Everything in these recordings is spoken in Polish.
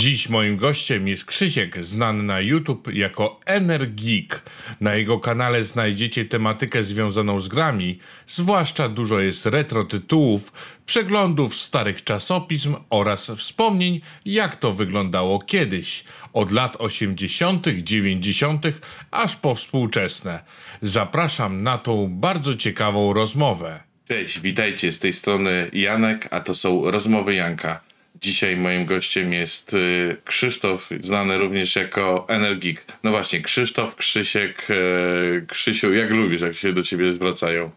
Dziś moim gościem jest Krzysiek, znany na YouTube jako Energik. Na jego kanale znajdziecie tematykę związaną z grami, zwłaszcza dużo jest retro tytułów, przeglądów starych czasopism oraz wspomnień, jak to wyglądało kiedyś, od lat 80., 90., aż po współczesne. Zapraszam na tą bardzo ciekawą rozmowę. Cześć, witajcie z tej strony Janek, a to są rozmowy Janka. Dzisiaj moim gościem jest y, Krzysztof, znany również jako Energik. No właśnie, Krzysztof, Krzysiek, e, Krzysiu, jak lubisz, jak się do ciebie zwracają?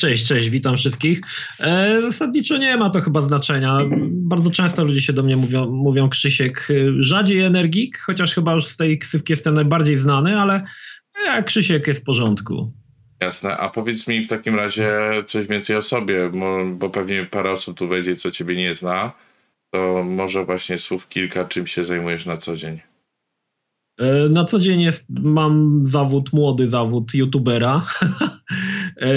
Cześć, cześć, witam wszystkich. E, zasadniczo nie ma to chyba znaczenia. Bardzo często ludzie się do mnie mówią, mówią Krzysiek, rzadziej Energik, chociaż chyba już z tej ksywki jestem najbardziej znany, ale Krzysiek jest w porządku. Jasne, a powiedz mi w takim razie coś więcej o sobie, bo pewnie parę osób tu wejdzie, co ciebie nie zna. To może właśnie słów kilka, czym się zajmujesz na co dzień? E, na co dzień jest, mam zawód, młody zawód youtubera. E,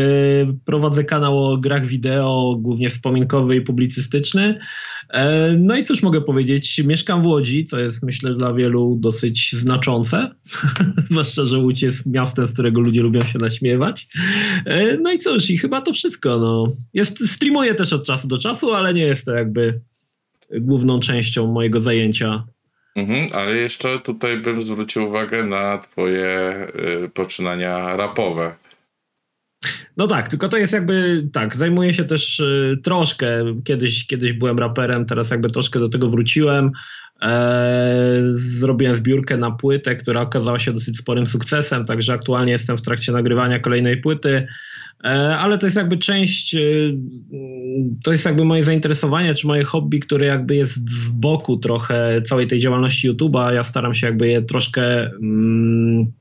prowadzę kanał o grach wideo, głównie wspominkowy i publicystyczny. E, no i cóż mogę powiedzieć, mieszkam w Łodzi, co jest myślę dla wielu dosyć znaczące, zwłaszcza, że Łódź jest miastem, z którego ludzie lubią się naśmiewać. No i cóż, i chyba to wszystko. No. Jest, streamuję też od czasu do czasu, ale nie jest to jakby główną częścią mojego zajęcia Mhm, ale jeszcze tutaj bym zwrócił uwagę na twoje y, poczynania rapowe. No tak, tylko to jest jakby tak, zajmuję się też y, troszkę, kiedyś, kiedyś byłem raperem, teraz jakby troszkę do tego wróciłem. E, zrobiłem zbiórkę na płytę, która okazała się dosyć sporym sukcesem, także aktualnie jestem w trakcie nagrywania kolejnej płyty. E, ale to jest jakby część, e, to jest jakby moje zainteresowanie, czy moje hobby, które jakby jest z boku trochę całej tej działalności YouTube'a. Ja staram się jakby je troszkę mm,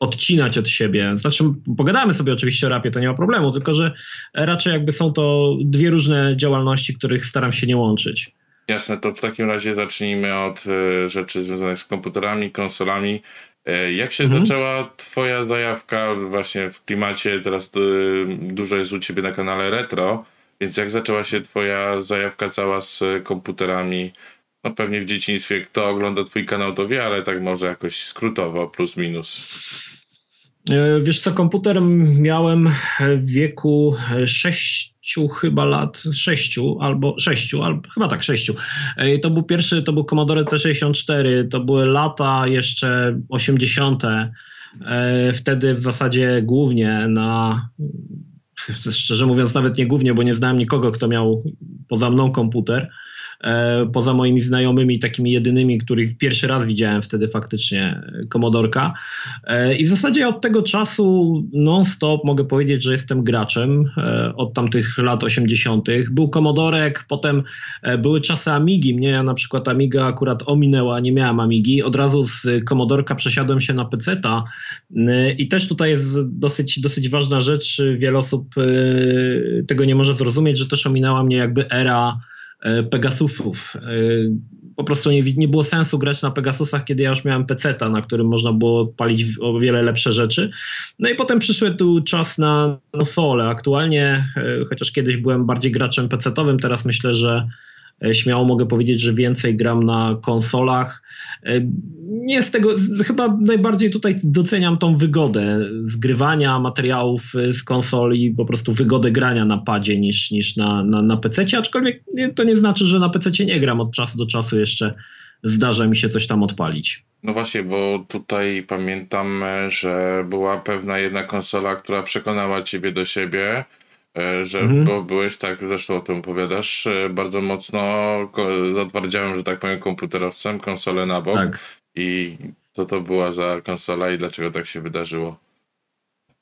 odcinać od siebie. Znaczy, pogadamy sobie oczywiście o rapie, to nie ma problemu, tylko że raczej jakby są to dwie różne działalności, których staram się nie łączyć. Jasne, to w takim razie zacznijmy od y, rzeczy związanych z komputerami, konsolami. E, jak się mhm. zaczęła twoja zajawka właśnie w klimacie, teraz y, dużo jest u ciebie na kanale retro, więc jak zaczęła się twoja zajawka cała z komputerami? No pewnie w dzieciństwie, kto ogląda twój kanał to wie, ale tak może jakoś skrótowo, plus minus. E, wiesz co, komputer miałem w wieku sześciu chyba lat, sześciu albo sześciu, albo chyba tak, sześciu. E, to był pierwszy, to był Commodore C64, to były lata jeszcze 80. E, wtedy w zasadzie głównie na szczerze mówiąc nawet nie głównie, bo nie znałem nikogo, kto miał poza mną komputer. E, poza moimi znajomymi, takimi jedynymi, których pierwszy raz widziałem wtedy faktycznie Komodorka. E, I w zasadzie od tego czasu non-stop mogę powiedzieć, że jestem graczem e, od tamtych lat 80. Był Komodorek, potem były czasy Amigi. Mnie na przykład Amiga akurat ominęła, nie miałem Amigi. Od razu z Komodorka przesiadłem się na PC-ta i też tutaj jest dosyć, dosyć ważna rzecz. Wiele osób tego nie może zrozumieć, że też ominęła mnie jakby era E, Pegasusów. E, po prostu nie, nie było sensu grać na Pegasusach, kiedy ja już miałem PC-ta, na którym można było palić o wiele lepsze rzeczy. No i potem przyszły tu czas na konsole. Aktualnie, e, chociaż kiedyś byłem bardziej graczem PC-towym, teraz myślę, że E, śmiało mogę powiedzieć, że więcej gram na konsolach. E, nie z tego, chyba najbardziej tutaj doceniam tą wygodę zgrywania materiałów e, z konsoli, po prostu wygodę grania na padzie niż, niż na, na, na PC, aczkolwiek to nie znaczy, że na PC nie gram od czasu do czasu jeszcze zdarza mi się coś tam odpalić. No właśnie, bo tutaj pamiętam, że była pewna jedna konsola, która przekonała ciebie do siebie E, że mhm. bo byłeś tak, zresztą o tym opowiadasz, e, bardzo mocno zatwardziałem, że tak powiem, komputerowcem, konsolę na bok. Tak. I co to była za konsola i dlaczego tak się wydarzyło?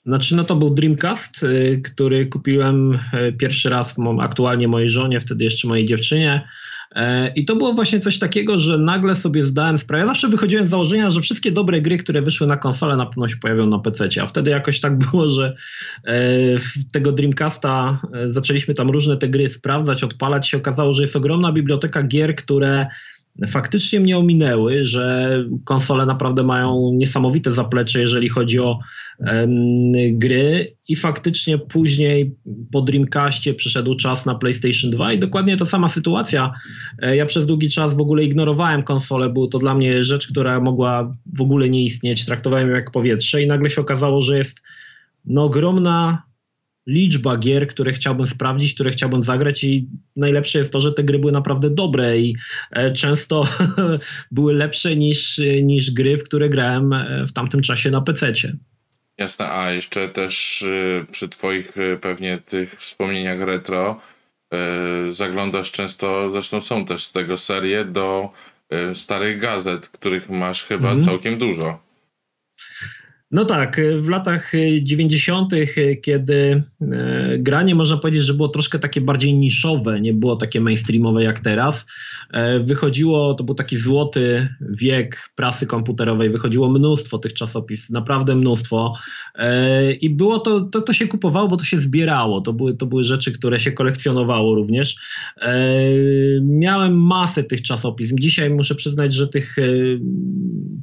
Znaczy, no to był Dreamcast, y, który kupiłem e, pierwszy raz aktualnie mojej żonie, wtedy jeszcze mojej dziewczynie. E, I to było właśnie coś takiego, że nagle sobie zdałem sprawę. Ja zawsze wychodziłem z założenia, że wszystkie dobre gry, które wyszły na konsolę, na pewno się pojawią na PC. A wtedy jakoś tak było, że e, tego Dreamcasta zaczęliśmy tam różne te gry sprawdzać, odpalać. Się okazało, że jest ogromna biblioteka gier, które faktycznie mnie ominęły, że konsole naprawdę mają niesamowite zaplecze, jeżeli chodzi o gry i faktycznie później po Dreamcastie przyszedł czas na PlayStation 2 i dokładnie ta sama sytuacja. E, ja przez długi czas w ogóle ignorowałem konsolę, było to dla mnie rzecz, która mogła w ogóle nie istnieć, traktowałem ją jak powietrze i nagle się okazało, że jest no, ogromna liczba gier, które chciałbym sprawdzić, które chciałbym zagrać i najlepsze jest to, że te gry były naprawdę dobre i e, często były lepsze niż, niż gry, w które grałem e, w tamtym czasie na PC-cie. Jasne, a jeszcze też y, przy twoich pewnie tych wspomnieniach retro zaglądasz często, zresztą są też z tego serie, do starych gazet, których masz chyba mm. całkiem dużo. No tak, w latach 90., kiedy e, granie można powiedzieć, że było troszkę takie bardziej niszowe, nie było takie mainstreamowe jak teraz, e, wychodziło, to był taki złoty wiek prasy komputerowej, wychodziło mnóstwo tych czasopism, naprawdę mnóstwo e, i było to, to, to się kupowało, bo to się zbierało, to były, to były rzeczy, które się kolekcjonowało również. Miałem masę tych czasopism, dzisiaj muszę przyznać, że tych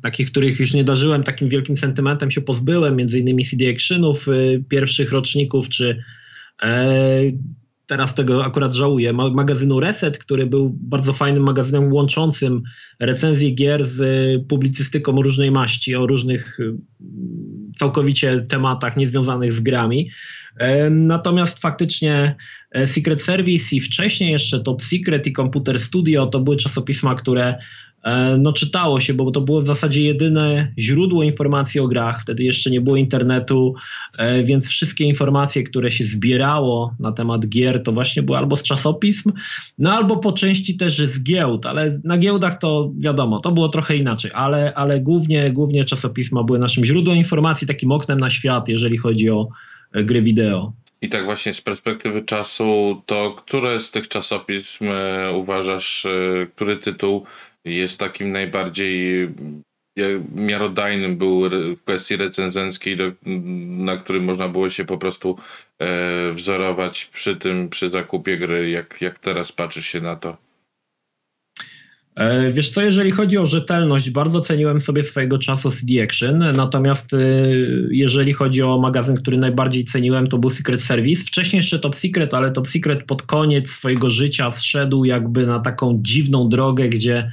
takich, których już nie darzyłem takim wielkim sentymentem się się pozbyłem, między innymi CD Actionów y, pierwszych roczników, czy e, teraz tego akurat żałuję, magazynu Reset, który był bardzo fajnym magazynem łączącym recenzję gier z publicystyką różnej maści, o różnych y, całkowicie tematach niezwiązanych z grami. E, natomiast faktycznie e, Secret Service i wcześniej jeszcze Top Secret i Computer Studio to były czasopisma, które no czytało się, bo to było w zasadzie jedyne źródło informacji o grach. Wtedy jeszcze nie było internetu, e, więc wszystkie informacje, które się zbierało na temat gier, to właśnie były albo z czasopism, no albo po części też z giełd, ale na giełdach to wiadomo, to było trochę inaczej, ale, ale głównie, głównie czasopisma były naszym źródłem informacji, takim oknem na świat, jeżeli chodzi o e, gry wideo. I tak właśnie z perspektywy czasu, to które z tych czasopism uważasz, który tytuł jest takim najbardziej miarodajnym był w kwestii recenzenckiej, na którym można było się po prostu e, wzorować przy tym, przy zakupie gry, jak, jak teraz patrzysz się na to? E, wiesz co, jeżeli chodzi o rzetelność, bardzo ceniłem sobie swojego czasu CD Action, natomiast e, jeżeli chodzi o magazyn, który najbardziej ceniłem, to był Secret Service. Wcześniej jeszcze Top Secret, ale Top Secret pod koniec swojego życia zszedł jakby na taką dziwną drogę, gdzie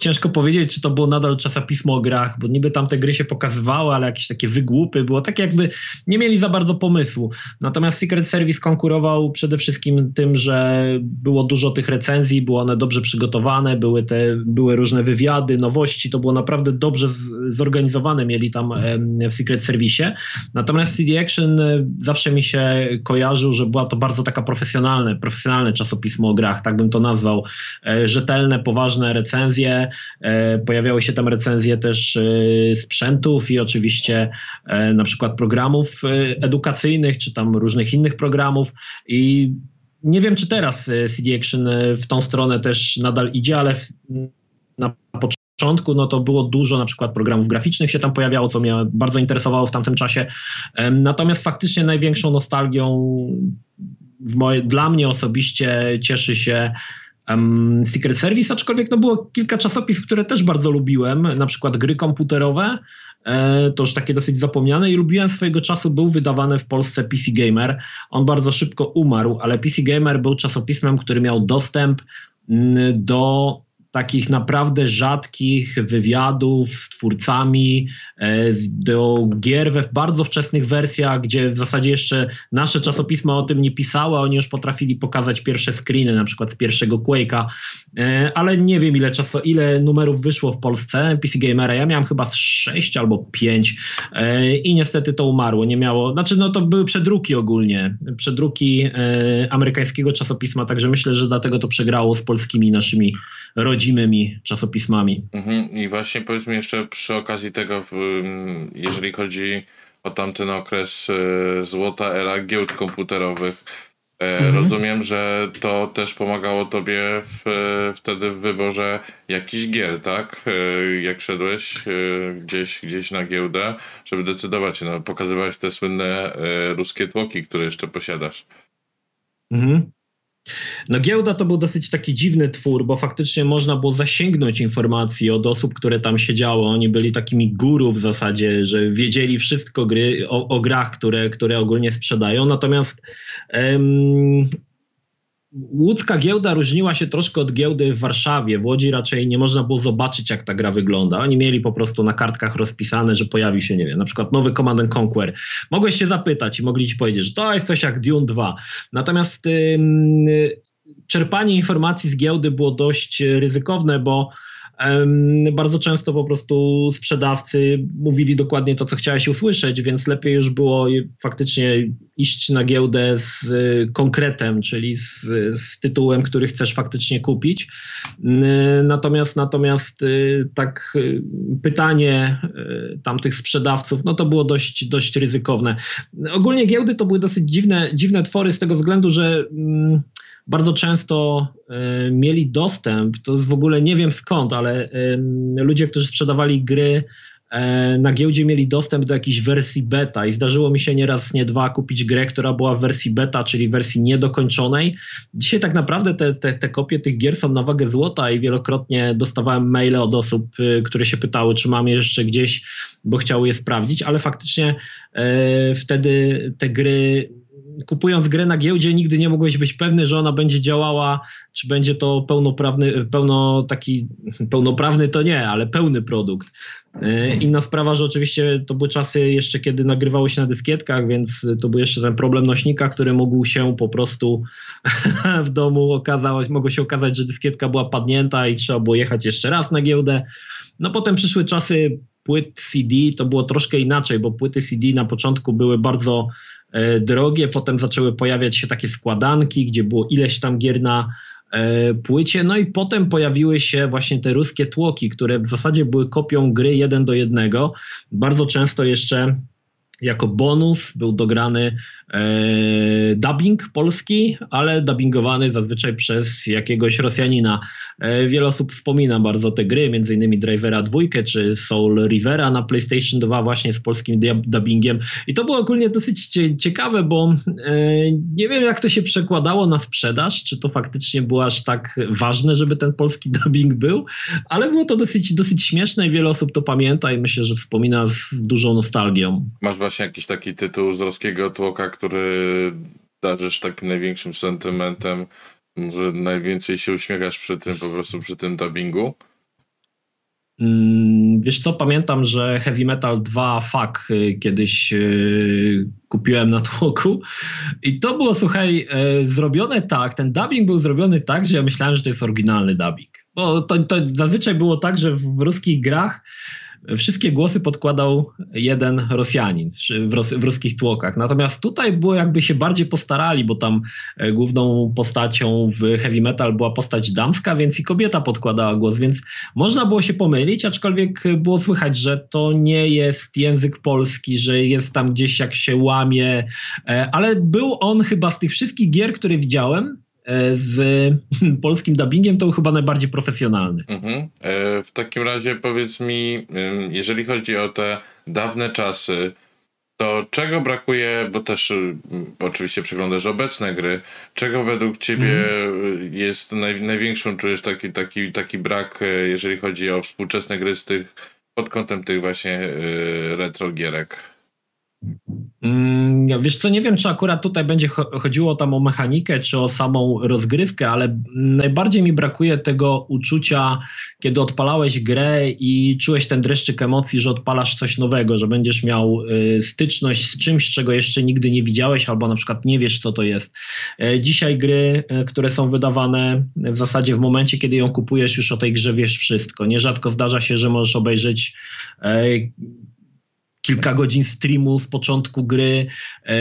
ciężko powiedzieć, czy to było nadal czasopismo o grach, bo niby tam te gry się pokazywały, ale jakieś takie wygłupy, było tak jakby nie mieli za bardzo pomysłu. Natomiast Secret Service konkurował przede wszystkim tym, że było dużo tych recenzji, były one dobrze przygotowane, były, te, były różne wywiady, nowości, to było naprawdę dobrze zorganizowane, mieli tam w Secret Service. Natomiast CD Action e, zawsze mi się kojarzył, że była to bardzo taka profesjonalne, profesjonalne czasopismo o grach, tak bym to nazwał, e, rzetelne, poważne recenzje. E, pojawiały się tam recenzje też e, sprzętów i oczywiście e, na przykład programów edukacyjnych, czy tam różnych innych programów i nie wiem, czy teraz CD Action w tą stronę też nadal idzie, ale na początku no to było dużo na przykład programów graficznych się tam pojawiało, co mnie bardzo interesowało w tamtym czasie. Natomiast faktycznie największą nostalgią moje, dla mnie osobiście cieszy się um, Secret Service, aczkolwiek no było kilka czasopism, które też bardzo lubiłem, na przykład gry komputerowe, e, to już takie dosyć zapomniane i lubiłem swojego czasu, był wydawany w Polsce PC Gamer. On bardzo szybko umarł, ale PC Gamer był czasopismem, który miał dostęp mm, do takich naprawdę rzadkich wywiadów z twórcami e, do gier we bardzo wczesnych wersjach, gdzie w zasadzie jeszcze nasze czasopisma o tym nie pisały, oni już potrafili pokazać pierwsze screeny, na przykład z pierwszego Quake'a, e, ale nie wiem ile czasu, ile numerów wyszło w Polsce PC Gamera, ja miałem chyba 6 albo 5 e, i niestety to umarło, nie miało, znaczy no to były przedruki ogólnie, przedruki amerykańskiego czasopisma, także myślę, że dlatego to przegrało z polskimi naszymi rodzimymi czasopismami. Mhm. I właśnie powiedzmy jeszcze przy okazji tego, jeżeli chodzi o tamten okres e, złota era giełd komputerowych, e, mhm. rozumiem, że to też pomagało tobie w, wtedy w wyborze jakichś gier, tak? E, jak szedłeś gdzieś, gdzieś na giełdę, żeby decydować no, pokazywałeś te słynne ruskie tłoki, które jeszcze posiadasz. Mhm. No giełda to był dosyć taki dziwny twór, bo faktycznie można było zasięgnąć informacji od osób, które tam siedziały. Oni byli takimi guru w zasadzie, że wiedzieli wszystko gry, o, o grach, które, które ogólnie sprzedają. Natomiast em, łódzka giełda różniła się troszkę od giełdy w Warszawie. W Łodzi raczej nie można było zobaczyć, jak ta gra wygląda. Oni mieli po prostu na kartkach rozpisane, że pojawi się, nie wiem, na przykład nowy Command Conquer. Mogłeś się zapytać i mogli ci powiedzieć, że to jest coś jak Dune 2. Natomiast ym, czerpanie informacji z giełdy było dość ryzykowne, bo bardzo często po prostu sprzedawcy mówili dokładnie to, co chciałeś usłyszeć, więc lepiej już było faktycznie iść na giełdę z konkretem, czyli z, z tytułem, który chcesz faktycznie kupić. Natomiast natomiast y, tak y, pytanie y, tamtych sprzedawców, no to było dość, dość ryzykowne. Ogólnie giełdy to były dosyć dziwne, dziwne twory z tego względu, że mm, bardzo często y, mieli dostęp, to jest w ogóle nie wiem skąd, ale y, ludzie, którzy sprzedawali gry y, na giełdzie mieli dostęp do jakiejś wersji beta i zdarzyło mi się nieraz, nie dwa kupić grę, która była w wersji beta, czyli wersji niedokończonej. Dzisiaj tak naprawdę te, te, te kopie tych gier są na wagę złota i wielokrotnie dostawałem maile od osób, które się pytały, czy mam je jeszcze gdzieś, bo chciały je sprawdzić, ale faktycznie wtedy te gry kupując grę na giełdzie nigdy nie mogłeś być pewny, że ona będzie działała, czy będzie to pełnoprawny, pełno taki, pełnoprawny to nie, ale pełny produkt. E, inna sprawa, że oczywiście to były czasy jeszcze, kiedy nagrywało się na dyskietkach, więc to był jeszcze ten problem nośnika, który mógł się po prostu w domu okazać, mogło się okazać, że dyskietka była padnięta i trzeba było jechać jeszcze raz na giełdę. No potem przyszły czasy płyt CD, to było troszkę inaczej, bo płyty CD na początku były bardzo drogie, potem zaczęły pojawiać się takie składanki, gdzie było ileś tam gier na e, płycie, no i potem pojawiły się właśnie te ruskie tłoki, które w zasadzie były kopią gry jeden do jednego. Bardzo często jeszcze jako bonus był dograny e, dubbing polski, ale dubbingowany zazwyczaj przez jakiegoś Rosjanina. E, wiele osób wspomina bardzo te gry, innymi Drivera 2 czy Soul Rivera na PlayStation 2 właśnie z polskim dubbingiem. I to było ogólnie dosyć ciekawe, bo e, nie wiem jak to się przekładało na sprzedaż, czy to faktycznie było aż tak ważne, żeby ten polski dubbing był, ale było to dosyć, dosyć śmieszne i wiele osób to pamięta i myślę, że wspomina z dużą nostalgią. Masz właśnie jakiś taki tytuł z ruskiego tłoka, który darzysz takim największym sentymentem, że najwięcej się uśmiechasz przy tym, po prostu przy tym dubbingu? Mm, wiesz co, pamiętam, że Heavy Metal 2 Fuck y, kiedyś yy, kupiłem na tłoku i to było, słuchaj, yy, zrobione tak, ten dubbing był zrobiony tak, że ja myślałem, że to jest oryginalny dubbing. Bo to, to zazwyczaj było tak, że w ruskich grach wszystkie głosy podkładał jeden Rosjanin w, ros w ruskich tłokach. Natomiast tutaj było jakby się bardziej postarali, bo tam e, główną postacią w heavy metal była postać damska, więc i kobieta podkładała głos, więc można było się pomylić, aczkolwiek było słychać, że to nie jest język polski, że jest tam gdzieś jak się łamie, e, ale był on chyba z tych wszystkich gier, które widziałem, E, z polskim dubbingiem to chyba najbardziej profesjonalny. Mhm. E, w takim razie powiedz mi, jeżeli chodzi o te dawne czasy, to czego brakuje, bo też oczywiście przeglądasz obecne gry, czego według ciebie mhm. jest naj, największą, czujesz taki, taki, taki brak, e, jeżeli chodzi o współczesne gry z tych, pod kątem tych właśnie retro gierek? Mm, wiesz co, nie wiem, czy akurat tutaj będzie chodziło tam o mechanikę, czy o samą rozgrywkę, ale najbardziej mi brakuje tego uczucia, kiedy odpalałeś grę i czułeś ten dreszczyk emocji, że odpalasz coś nowego, że będziesz miał y, styczność z czymś, czego jeszcze nigdy nie widziałeś, albo na przykład nie wiesz, co to jest. E, dzisiaj gry, e, które są wydawane w zasadzie w momencie, kiedy ją kupujesz, już o tej grze wiesz wszystko. Nierzadko zdarza się, że możesz obejrzeć e, kilka godzin streamu z początku gry. E,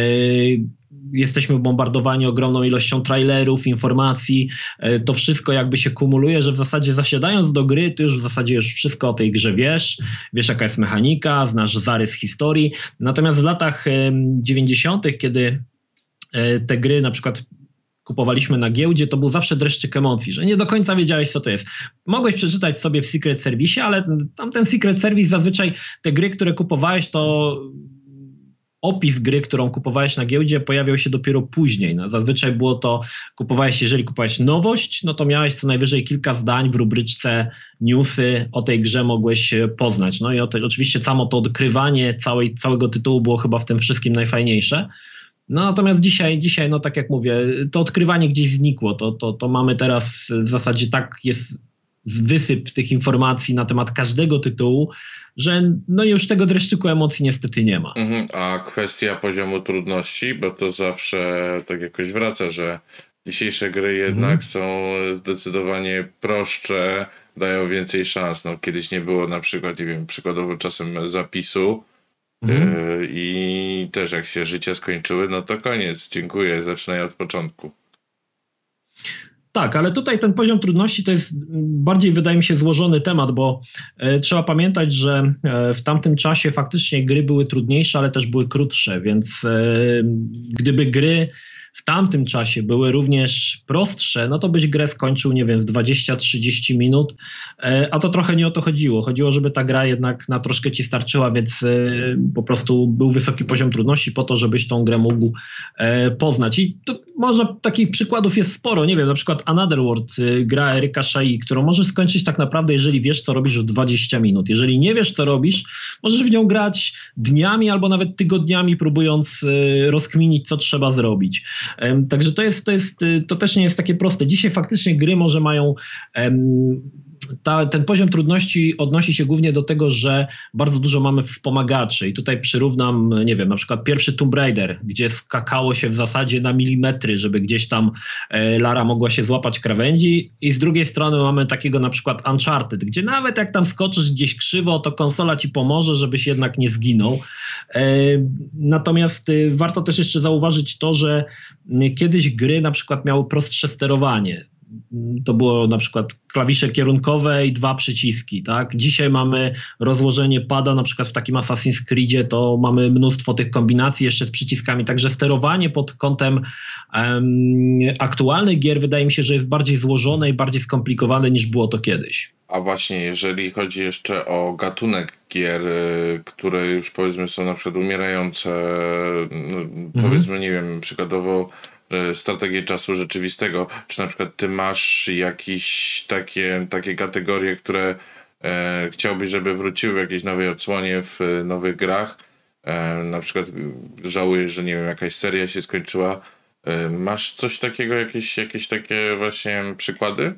jesteśmy bombardowani ogromną ilością trailerów, informacji. E, to wszystko jakby się kumuluje, że w zasadzie zasiadając do gry, ty już w zasadzie już wszystko o tej grze wiesz. Wiesz, jaka jest mechanika, znasz zarys historii. Natomiast w latach 90., kiedy e, te gry na przykład kupowaliśmy na giełdzie, to był zawsze dreszczyk emocji, że nie do końca wiedziałeś, co to jest. Mogłeś przeczytać sobie w Secret Service, ale tam ten Secret Service zazwyczaj te gry, które kupowałeś, to opis gry, którą kupowałeś na giełdzie, pojawiał się dopiero później. No, zazwyczaj było to, kupowałeś, jeżeli kupowałeś nowość, no to miałeś co najwyżej kilka zdań w rubryczce newsy o tej grze mogłeś poznać. No i oczywiście samo to odkrywanie całej, całego tytułu było chyba w tym wszystkim najfajniejsze. No natomiast dzisiaj, dzisiaj, no tak jak mówię, to odkrywanie gdzieś znikło. To, to, to mamy teraz w zasadzie tak jest wysyp tych informacji na temat każdego tytułu, że no już tego dreszczyku emocji niestety nie ma. Mhm, a kwestia poziomu trudności, bo to zawsze tak jakoś wraca, że dzisiejsze gry jednak mhm. są zdecydowanie prostsze, dają więcej szans. No, kiedyś nie było na przykład, nie wiem, przykładowo czasem zapisu, Mhm. E, I też jak się życie skończyły, no to koniec. Dziękuję, zaczynaj od początku. Tak, ale tutaj ten poziom trudności to jest bardziej, wydaje mi się, złożony temat, bo e, trzeba pamiętać, że e, w tamtym czasie faktycznie gry były trudniejsze, ale też były krótsze, więc gdyby gry w tamtym czasie były również prostsze, no to byś grę skończył, nie wiem, w 20-30 minut, e, a to trochę nie o to chodziło. Chodziło, żeby ta gra jednak na troszkę ci starczyła, więc e, po prostu był wysoki poziom trudności po to, żebyś tą grę mógł e, poznać. I to może takich przykładów jest sporo, nie wiem, na przykład Another World, gra Eryka Shai, którą możesz skończyć tak naprawdę, jeżeli wiesz, co robisz w 20 minut. Jeżeli nie wiesz, co robisz, możesz w nią grać dniami albo nawet tygodniami, próbując rozkminić, co trzeba zrobić. Także to jest, to jest, y, to też nie jest takie proste. Dzisiaj faktycznie gry może mają ta, ten poziom trudności odnosi się głównie do tego, że bardzo dużo mamy wspomagaczy. I tutaj przyrównam, nie wiem, na przykład pierwszy Tomb Raider, gdzie skakało się w zasadzie na milimetry, żeby gdzieś tam e, Lara mogła się złapać krawędzi. I z drugiej strony mamy takiego na przykład Uncharted, gdzie nawet jak tam skoczysz gdzieś krzywo, to konsola ci pomoże, żebyś jednak nie zginął. E, natomiast y, warto też jeszcze zauważyć to, że kiedyś gry na przykład miały prostsze sterowanie to było na przykład klawisze kierunkowe i dwa przyciski, tak? Dzisiaj mamy rozłożenie pada, na przykład w takim Assassin's Creedzie to mamy mnóstwo tych kombinacji jeszcze z przyciskami, także sterowanie pod kątem um, aktualnych gier wydaje mi się, że jest bardziej złożone i bardziej skomplikowane niż było to kiedyś. A właśnie, jeżeli chodzi jeszcze o gatunek gier, y, które już powiedzmy są na przykład umierające, no, mhm. powiedzmy, nie wiem, przykładowo strategię czasu rzeczywistego. Czy na przykład ty masz jakieś takie, takie kategorie, które e, chciałbyś, żeby wróciły w jakiejś nowej odsłonie w e, nowych grach? E, na przykład żałujesz, że nie wiem, jakaś seria się skończyła. E, masz coś takiego, jakieś, jakieś takie właśnie przykłady?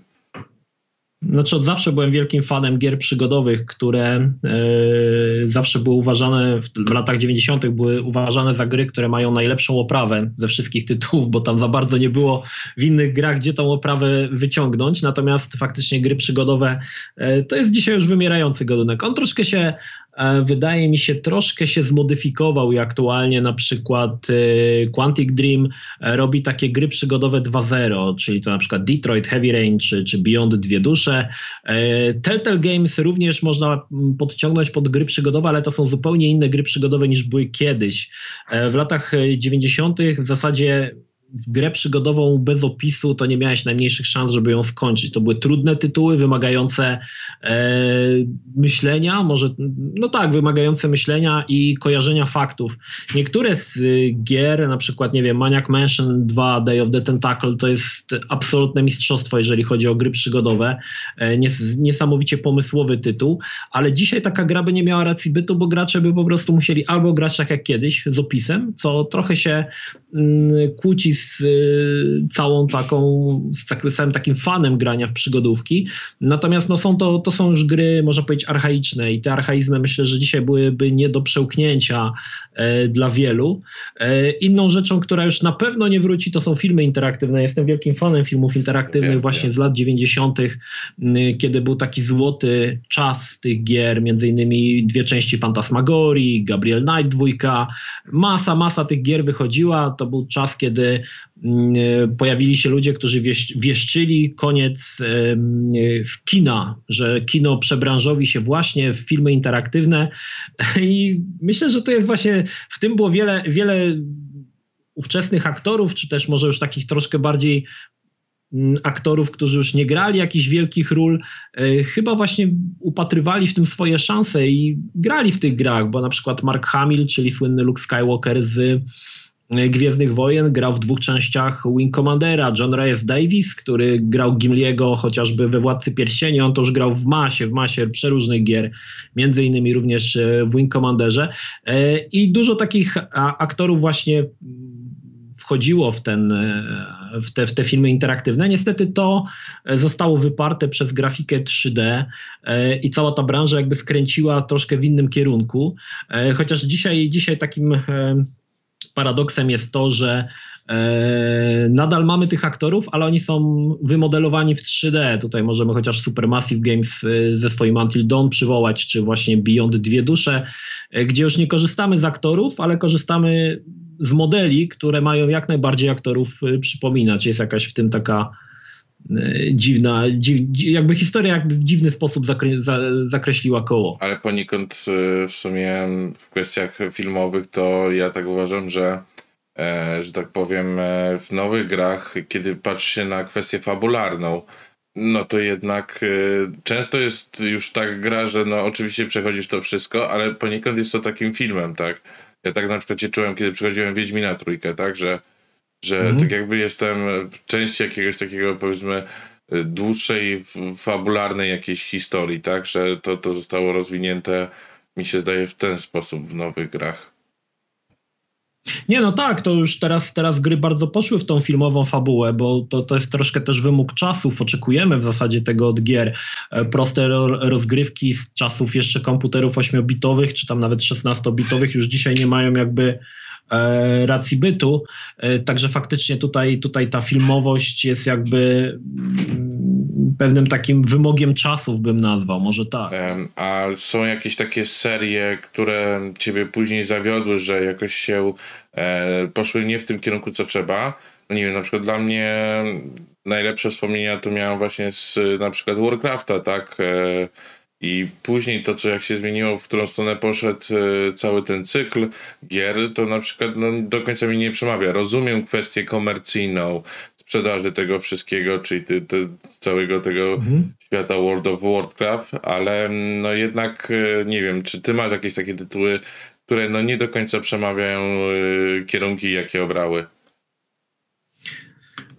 Znaczy od zawsze byłem wielkim fanem gier przygodowych, które y, zawsze były uważane, w, latach 90. były uważane za gry, które mają najlepszą oprawę ze wszystkich tytułów, bo tam za bardzo nie było w innych grach, gdzie tą oprawę wyciągnąć. Natomiast faktycznie gry przygodowe y, to jest dzisiaj już wymierający gadunek. On troszkę się E, wydaje mi się troszkę się zmodyfikował i aktualnie na przykład e, Quantic Dream e, robi takie gry przygodowe 2.0, czyli to na przykład Detroit Heavy Rain czy, czy Beyond Dwie Dusze. Telltale Games również można podciągnąć pod gry przygodowe, ale to są zupełnie inne gry przygodowe niż były kiedyś. W latach 90. w zasadzie w grę przygodową bez opisu to nie miałeś najmniejszych szans, żeby ją skończyć. To były trudne tytuły, wymagające e, myślenia, może, no tak, wymagające myślenia i kojarzenia faktów. Niektóre z gier, na przykład, nie wiem, Maniac Mansion 2 Day of the Tentacle to jest absolutne mistrzostwo, jeżeli chodzi o gry przygodowe. E, nies niesamowicie pomysłowy tytuł, ale dzisiaj taka gra by nie miała racji bytu, bo gracze by po prostu musieli albo grać tak jak kiedyś, z opisem, co trochę się mm, kłóci z y, całą taką, z całym takim fanem grania w przygodówki. Natomiast no, są to, to są już gry, można powiedzieć, archaiczne i te archaizmy myślę, że dzisiaj byłyby nie do przełknięcia e, dla wielu. E, inną rzeczą, która już na pewno nie wróci, to są filmy interaktywne. Jestem wielkim fanem filmów interaktywnych wiem, właśnie wiem. z lat 90., kiedy był taki złoty czas tych gier, między innymi dwie części Fantasmagorii, Gabriel Knight dwójka, masa, masa tych gier wychodziła. To był czas, kiedy pojawili się ludzie, którzy wieszczyli koniec kina, że kino przebranżowi się właśnie w filmy interaktywne. I myślę, że to jest właśnie, w tym było wiele, wiele ówczesnych aktorów, czy też może już takich troszkę bardziej mm, aktorów, którzy już nie grali jakichś wielkich ról, chyba właśnie upatrywali w tym swoje szanse i grali w tych grach, bo na przykład Mark Hamill, czyli słynny Luke Skywalker z Gwiezdnych Wojen, grał w dwóch częściach Wing Commandera, John Reyes Davis, który grał Gimliego chociażby we Władcy Pierścieni, on już grał w masie, w masie przeróżnych gier, między innymi również e, w Wing Commanderze e, i dużo takich aktorów właśnie wchodziło w, ten, e, w, te, w te filmy interaktywne. Niestety to zostało wyparte przez grafikę 3D i cała ta branża jakby skręciła troszkę w innym kierunku. Chociaż dzisiaj, dzisiaj takim paradoksem jest to, że e, nadal mamy tych aktorów, ale oni są wymodelowani w 3D. Tutaj możemy chociaż Supermassive Games e, ze swoim Until Dawn przywołać, czy właśnie Beyond Dwie Dusze, e, gdzie już nie korzystamy z aktorów, ale korzystamy z modeli, które mają jak najbardziej aktorów przypominać. Jest jakaś w tym taka dziwna, dziw, jakby historia jakby w dziwny sposób zakre, za, zakreśliła koło. Ale poniekąd w sumie w kwestiach filmowych to ja tak uważam, że e, że tak powiem e, w nowych grach, kiedy patrzy się na kwestię fabularną, no to jednak e, często jest już tak gra, że no oczywiście przechodzisz to wszystko, ale poniekąd jest to takim filmem, tak? Ja tak na przykład się czułem, kiedy przechodziłem Wiedźmina trójkę, tak? Że że mhm. tak jakby jestem częścią jakiegoś takiego powiedzmy dłuższej, fabularnej jakiejś historii, tak? Że to, to zostało rozwinięte, mi się zdaje, w ten sposób w nowych grach. Nie, no tak, to już teraz, teraz gry bardzo poszły w tą filmową fabułę, bo to, to jest troszkę też wymóg czasów. Oczekujemy w zasadzie tego od gier. E, proste rozgrywki z czasów jeszcze komputerów 8-bitowych, czy tam nawet 16-bitowych już dzisiaj nie mają jakby racji bytu. E, także faktycznie tutaj, tutaj ta filmowość jest jakby mm, pewnym takim wymogiem czasów, bym nazwał, może tak. A są jakieś takie serie, które ciebie później zawiodły, że jakoś się e, poszły nie w tym kierunku, co trzeba? No nie wiem, na przykład dla mnie najlepsze wspomnienia to miałem właśnie z na przykład Warcrafta, tak? I później to, co jak się zmieniło, w którą stronę poszedł e, cały ten cykl gier, to na przykład no, do końca mi nie przemawia. Rozumiem kwestię komercyjną, sprzedaży tego wszystkiego, czyli ty, ty, całego tego mhm. świata World of Warcraft, ale no jednak e, nie wiem, czy ty masz jakieś takie tytuły, które no nie do końca przemawiają e, kierunki, jakie obrały?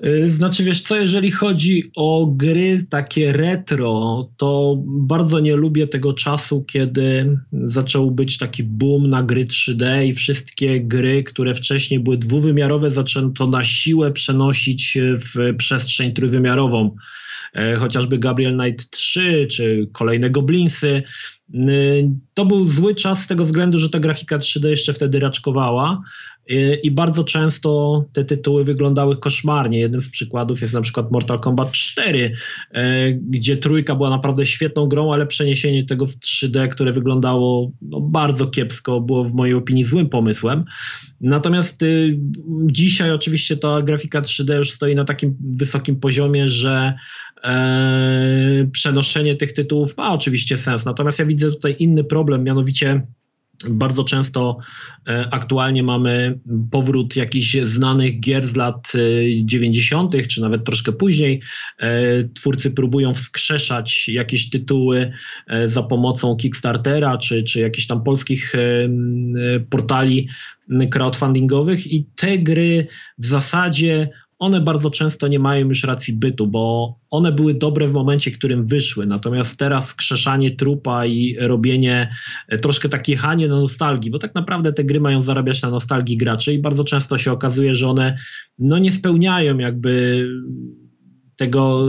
Y, znaczy, wiesz co, jeżeli chodzi o gry takie retro, to bardzo nie lubię tego czasu, kiedy zaczął być taki boom na gry 3D i wszystkie gry, które wcześniej były dwuwymiarowe, zaczęto na siłę przenosić w przestrzeń trójwymiarową. E, chociażby Gabriel Knight 3 czy kolejne Goblinsy. Y, to był zły czas z tego względu, że ta grafika 3D jeszcze wtedy raczkowała, i bardzo często te tytuły wyglądały koszmarnie. Jednym z przykładów jest na przykład Mortal Kombat 4, e, gdzie trójka była naprawdę świetną grą, ale przeniesienie tego w 3D, które wyglądało no, bardzo kiepsko, było w mojej opinii złym pomysłem. Natomiast y, dzisiaj oczywiście ta grafika 3D już stoi na takim wysokim poziomie, że e, przenoszenie tych tytułów ma oczywiście sens. Natomiast ja widzę tutaj inny problem, mianowicie bardzo często e, aktualnie mamy powrót jakichś znanych gier z lat 90., e, czy nawet troszkę później. E, twórcy próbują wskrzeszać jakieś tytuły za pomocą Kickstartera, czy, czy jakichś tam polskich portali crowdfundingowych, i te gry w zasadzie one bardzo często nie mają już racji bytu, bo one były dobre w momencie, w którym wyszły. Natomiast teraz skrzeszanie trupa i robienie, e, troszkę takie jechanie na nostalgii, bo tak naprawdę te gry mają zarabiać na nostalgii graczy i bardzo często się okazuje, że one no, nie spełniają jakby tego,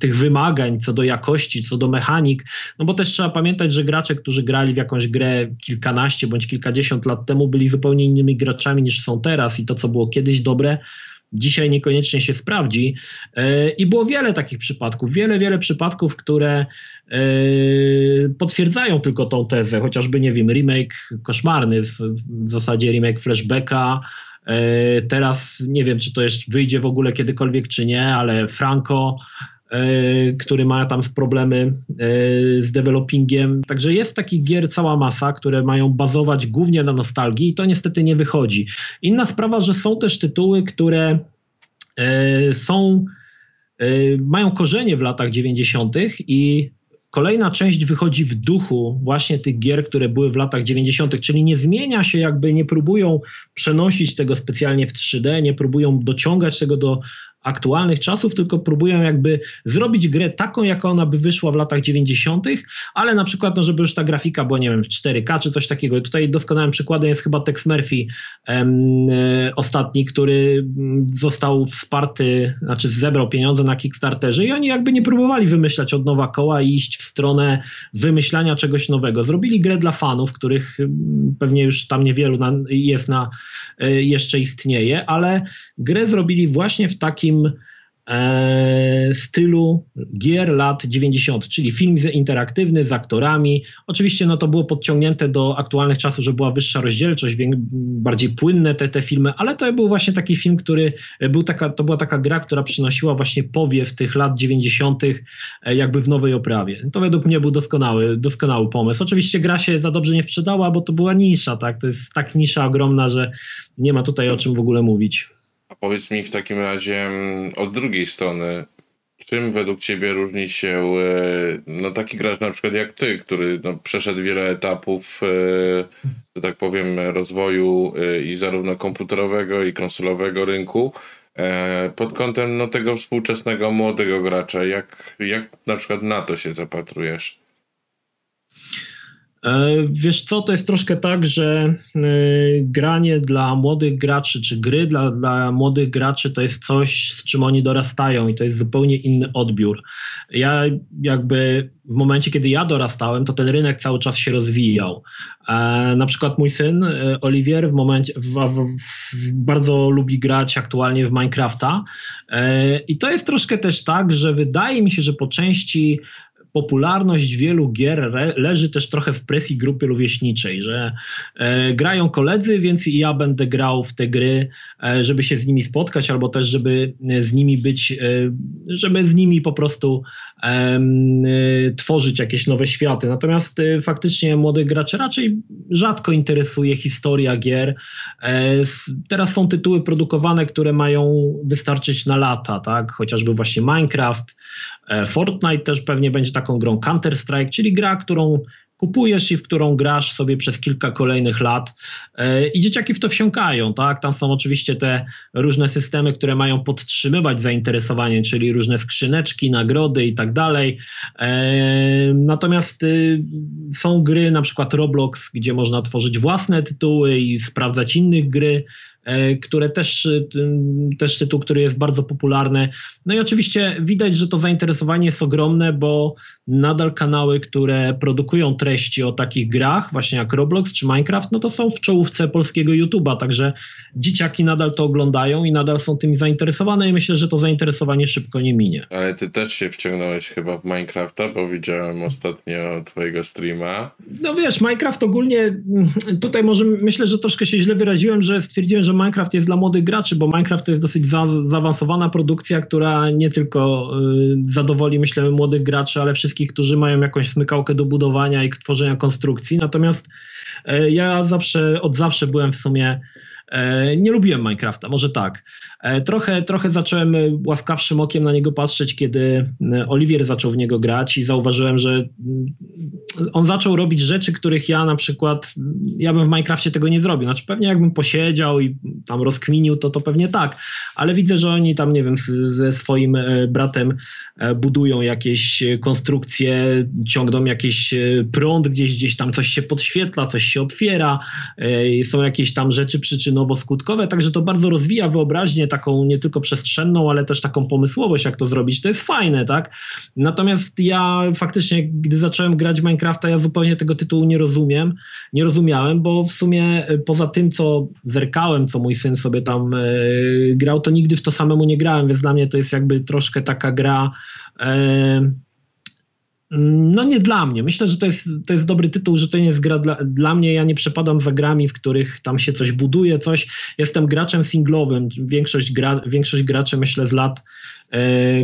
tych wymagań co do jakości, co do mechanik, no bo też trzeba pamiętać, że gracze, którzy grali w jakąś grę kilkanaście bądź kilkadziesiąt lat temu, byli zupełnie innymi graczami niż są teraz i to, co było kiedyś dobre, dzisiaj niekoniecznie się sprawdzi. E, I było wiele takich przypadków, wiele, wiele przypadków, które e, potwierdzają tylko tą tezę, chociażby, nie wiem, remake koszmarny, w zasadzie remake Flashbacka, e, Teraz nie wiem, czy to jeszcze wyjdzie w ogóle kiedykolwiek, czy nie, ale Franco który ma tam problemy e, z developingiem. Także jest takich gier cała masa, które mają bazować głównie na nostalgii i to niestety nie wychodzi. Inna sprawa, że są też tytuły, które e, są mają korzenie w latach 90. i Kolejna część wychodzi w duchu właśnie tych gier, które były w latach 90., czyli nie zmienia się, jakby nie próbują przenosić tego specjalnie w 3D, nie próbują dociągać tego do aktualnych czasów, tylko próbują jakby zrobić grę taką, jaka ona by wyszła w latach 90., ale na przykład, no, żeby już ta grafika była, nie wiem, w 4K czy coś takiego. Tutaj doskonałym przykładem jest chyba Tex Murphy em, e, ostatni, który mm, został wsparty, znaczy zebrał pieniądze na Kickstarterze i oni jakby nie próbowali wymyślać od nowa koła i iść w stronę wymyślania czegoś nowego. Zrobili grę dla fanów, których mm, pewnie już tam niewielu na, jest na, e, jeszcze istnieje, ale grę zrobili właśnie w takim takim e, stylu gier lat 90., czyli film interaktywny z aktorami. Oczywiście no, to było podciągnięte do aktualnych czasów, że była wyższa rozdzielczość, bardziej płynne te, te filmy, ale to był właśnie taki film, który był taka, to była taka gra, która przynosiła właśnie powiew tych lat 90. E, jakby w nowej oprawie. To według mnie był doskonały, doskonały pomysł. Oczywiście gra się za dobrze nie sprzedała, bo to była nisza, tak? To jest tak nisza ogromna, że nie ma tutaj o czym w ogóle mówić. Powiedz mi w takim razie mm, od drugiej strony, czym według Ciebie różni się e, no, taki gracz na przykład jak Ty, który no, przeszedł wiele etapów, e, że tak powiem, rozwoju e, i zarówno komputerowego i konsolowego rynku, pod kątem no, tego współczesnego młodego gracza. Jak, jak na przykład na to się zapatrujesz? E, wiesz co, to jest troszkę tak, że e, granie dla młodych graczy, czy gry dla, dla młodych graczy to jest coś, z czym oni dorastają i to jest zupełnie inny odbiór. Ja jakby w momencie, kiedy ja dorastałem, to ten rynek cały czas się rozwijał. E, na przykład mój syn Oliwier w momencie w, w, w, bardzo lubi grać aktualnie w Minecrafta i to jest troszkę też tak, że wydaje mi się, że po części popularność wielu gier leży też trochę w presji grupy rówieśniczej, że e, grają koledzy, więc i ja będę grał w te gry, e, żeby się z nimi spotkać, albo też, żeby e, z nimi być, e, żeby z nimi po prostu tworzyć jakieś nowe światy. Natomiast e, faktycznie młodych graczy raczej rzadko interesuje historia gier. teraz są tytuły produkowane, które mają wystarczyć na lata, tak? chociażby właśnie Minecraft, E, Fortnite też pewnie będzie taką grą Counter-Strike, czyli gra, którą kupujesz i w którą grasz sobie przez kilka kolejnych lat e, i dzieciaki w to wsiąkają, tak? Tam są oczywiście te różne systemy, które mają podtrzymywać zainteresowanie, czyli różne skrzyneczki, nagrody i tak dalej. E, natomiast y, są gry, na przykład Roblox, gdzie można tworzyć własne tytuły i sprawdzać innych gry. E, które też, y, też tytuł, który jest bardzo popularny. No i oczywiście widać, że to zainteresowanie jest ogromne, bo nadal kanały, które produkują treści o takich grach, właśnie jak Roblox czy Minecraft, no to są w czołówce polskiego YouTube'a, także dzieciaki nadal to oglądają i nadal są tym zainteresowane i myślę, że to zainteresowanie szybko nie minie. Ale ty też się wciągnąłeś chyba w Minecrafta, bo widziałem ostatnio twojego streama. No wiesz, Minecraft ogólnie, mm, tutaj może myślę, że troszkę się źle wyraziłem, że stwierdziłem, że Minecraft jest dla młodych graczy, bo Minecraft to jest dosyć za, zaawansowana produkcja, która nie tylko y, zadowoli, myślę, młodych graczy, ale wszystkich, którzy mają jakąś smykałkę do budowania i tworzenia konstrukcji. Natomiast y, ja zawsze, od zawsze byłem w sumie E, nie lubiłem Minecrafta, może tak. E, trochę, trochę zacząłem łaskawszym okiem na niego patrzeć, kiedy e, Oliwier zaczął w niego grać i zauważyłem, że mm, on zaczął robić rzeczy, których ja na przykład, ja bym w Minecrafcie tego nie zrobił. Znaczy pewnie jakbym posiedział i tam rozkminił, to to pewnie tak, ale widzę, że oni tam, nie wiem, ze swoim bratem budują jakieś konstrukcje, ciągną jakiś prąd, gdzieś, gdzieś tam coś się podświetla, coś się otwiera, są jakieś tam rzeczy przyczynowo-skutkowe, także to bardzo rozwija wyobraźnię taką nie tylko przestrzenną, ale też taką pomysłowość, jak to zrobić. To jest fajne, tak? Natomiast ja faktycznie, gdy zacząłem grać w Minecrafta, ja zupełnie tego tytułu nie rozumiem, nie rozumiałem, bo w sumie e, poza tym, co zerkałem, co mój syn sobie tam e, grał, to nigdy w to samemu nie grałem, więc dla mnie to jest jakby troszkę taka gra e, no nie dla mnie. Myślę, że to jest, to jest dobry tytuł, że to nie jest gra dla, dla mnie. Ja nie przepadam za grami, w których tam się coś buduje, coś. Jestem graczem singlowym. Większość, gra, większość graczy, myślę, z lat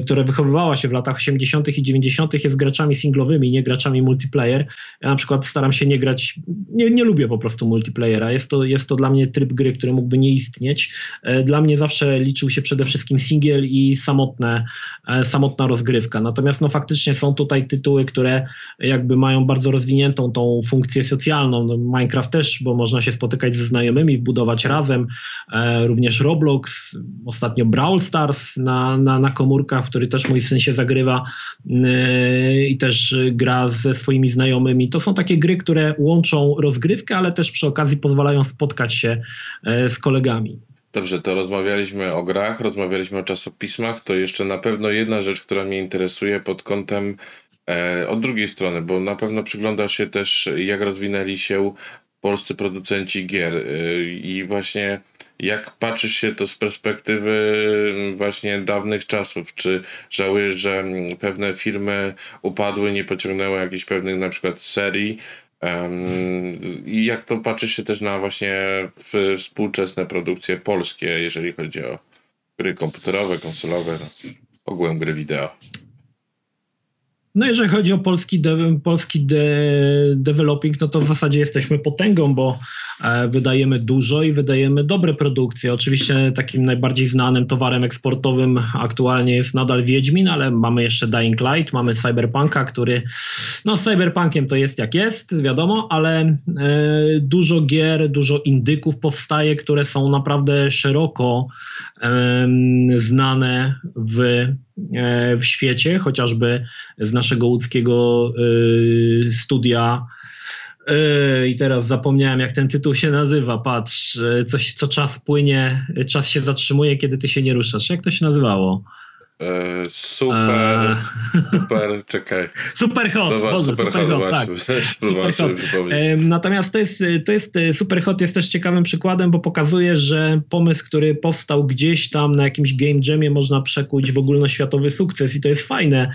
która wychowywała się w latach 80. i 90., jest graczami singlowymi, nie graczami multiplayer. Ja na przykład staram się nie grać, nie, nie lubię po prostu multiplayera. Jest to, jest to dla mnie tryb gry, który mógłby nie istnieć. E, dla mnie zawsze liczył się przede wszystkim singiel i samotne, e, samotna rozgrywka. Natomiast no faktycznie są tutaj tytuły, które jakby mają bardzo rozwiniętą tą funkcję socjalną. No, Minecraft też, bo można się spotykać ze znajomymi, budować razem. Również Roblox, ostatnio Brawl Stars na, na, na komórkach, w który też mój syn się zagrywa yy, i też gra ze swoimi znajomymi. To są takie gry, które łączą rozgrywkę, ale też przy okazji pozwalają spotkać się yy, z kolegami. Dobrze, to rozmawialiśmy o grach, rozmawialiśmy o czasopismach. To jeszcze na pewno jedna rzecz, która mnie interesuje pod kątem e, od drugiej strony, bo na pewno przyglądasz się też, jak rozwinęli się polscy producenci gier e, i właśnie jak patrzysz się to z perspektywy mm, właśnie dawnych czasów? Czy żałujesz, że mm, pewne firmy upadły, nie pociągnęły jakichś pewnych na przykład serii? I jak to patrzysz się też na właśnie współczesne produkcje polskie, jeżeli chodzi o gry komputerowe, konsolowe, no, ogółem gry wideo? No jeżeli chodzi o polski, de, polski de, developing, no to w zasadzie jesteśmy potęgą, bo e, wydajemy dużo i wydajemy dobre produkcje. Oczywiście takim najbardziej znanym towarem eksportowym aktualnie jest nadal Wiedźmin, ale mamy jeszcze Dying Light, mamy Cyberpunka, który no z Cyberpunkiem to jest jak jest, wiadomo, ale e, dużo gier, dużo indyków powstaje, które są naprawdę szeroko e, znane w w świecie, chociażby z naszego łódzkiego e, studia. E, I teraz zapomniałem, jak ten tytuł się nazywa. Patrz, coś, co czas płynie, czas się zatrzymuje, kiedy ty się nie ruszasz. Jak to się nazywało? E, super, super, czekaj. Super hot, Boże, super, super hot, hot tak. super hot. Natomiast to jest, to jest, super hot jest też ciekawym przykładem, bo pokazuje, że pomysł, który powstał gdzieś tam na jakimś game jamie można przekuć w ogólnoświatowy sukces i to jest fajne.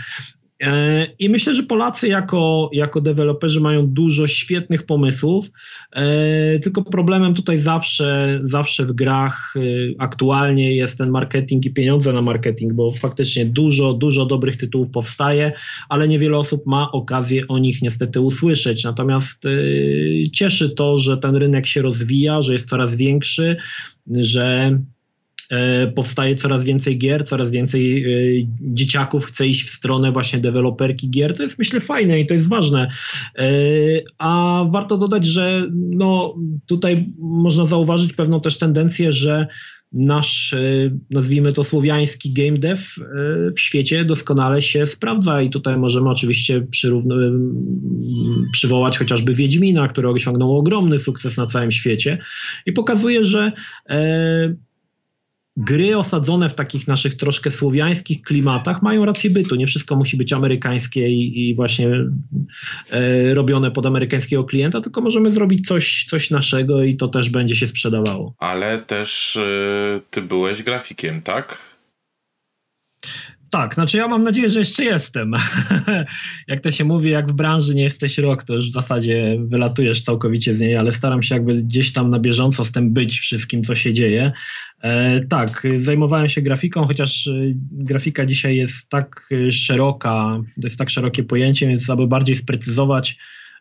E, I myślę, że Polacy jako, jako deweloperzy mają dużo świetnych pomysłów, e, tylko problemem tutaj zawsze, zawsze w grach e, aktualnie jest ten marketing i pieniądze na marketing, bo faktycznie dużo, dużo dobrych tytułów powstaje, ale niewiele osób ma okazję o nich niestety usłyszeć. Natomiast cieszy to, że ten rynek się rozwija, że jest coraz większy, że powstaje coraz więcej gier, coraz więcej e, dzieciaków chce iść w stronę właśnie deweloperki gier. To jest myślę fajne i to jest ważne. E, a warto dodać, że no, tutaj można zauważyć pewną też tendencję, że nasz, nazwijmy to słowiański game dev w świecie doskonale się sprawdza i tutaj możemy oczywiście przywołać chociażby Wiedźmina, który osiągnął ogromny sukces na całym świecie i pokazuje, że gry osadzone w takich naszych troszkę słowiańskich klimatach mają rację bytu. Nie wszystko musi być amerykańskie i, i właśnie e, robione pod amerykańskiego klienta, tylko możemy zrobić coś, coś naszego i to też będzie się sprzedawało. Ale też e, ty byłeś grafikiem, tak? Tak, znaczy ja mam nadzieję, że jeszcze jestem. jak to się mówi, jak w branży nie jesteś rok, to już w zasadzie wylatujesz całkowicie z niej, ale staram się jakby gdzieś tam na bieżąco z tym być wszystkim, co się dzieje. E, tak, zajmowałem się grafiką, chociaż e, grafika dzisiaj jest tak e, szeroka, to jest tak szerokie pojęcie, więc aby bardziej sprecyzować,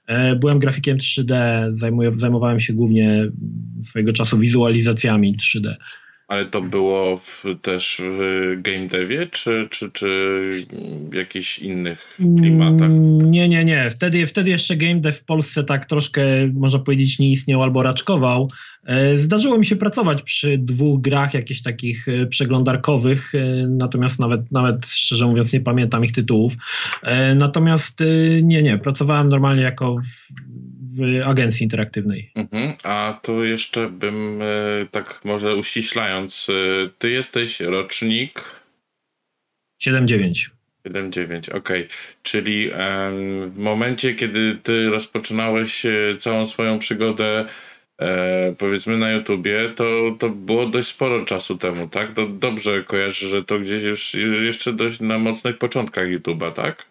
e, byłem grafikiem 3D, zajmuję, zajmowałem się głównie swojego czasu wizualizacjami 3D. Ale to było w, też w game devie, czy, czy, czy jakichś innych klimatach? Mm, nie, nie, nie. Wtedy, wtedy jeszcze game dev w Polsce tak troszkę, można powiedzieć, nie istniał albo raczkował. E, zdarzyło mi się pracować przy dwóch grach jakichś takich e, przeglądarkowych, e, natomiast nawet, nawet szczerze mówiąc nie pamiętam ich tytułów. Natomiast nie, nie, pracowałem normalnie jako w agencji interaktywnej. Mhm. A tu jeszcze bym e, tak może uściślając, e, ty jesteś rocznik 7-9. 7-9, okej. Okay. Czyli w momencie, kiedy ty rozpoczynałeś e, całą swoją przygodę powiedzmy na YouTubie, to, to było dość sporo czasu temu, tak? To dobrze kojarzę, że to gdzieś już jeszcze dość na mocnych początkach YouTube'a, tak?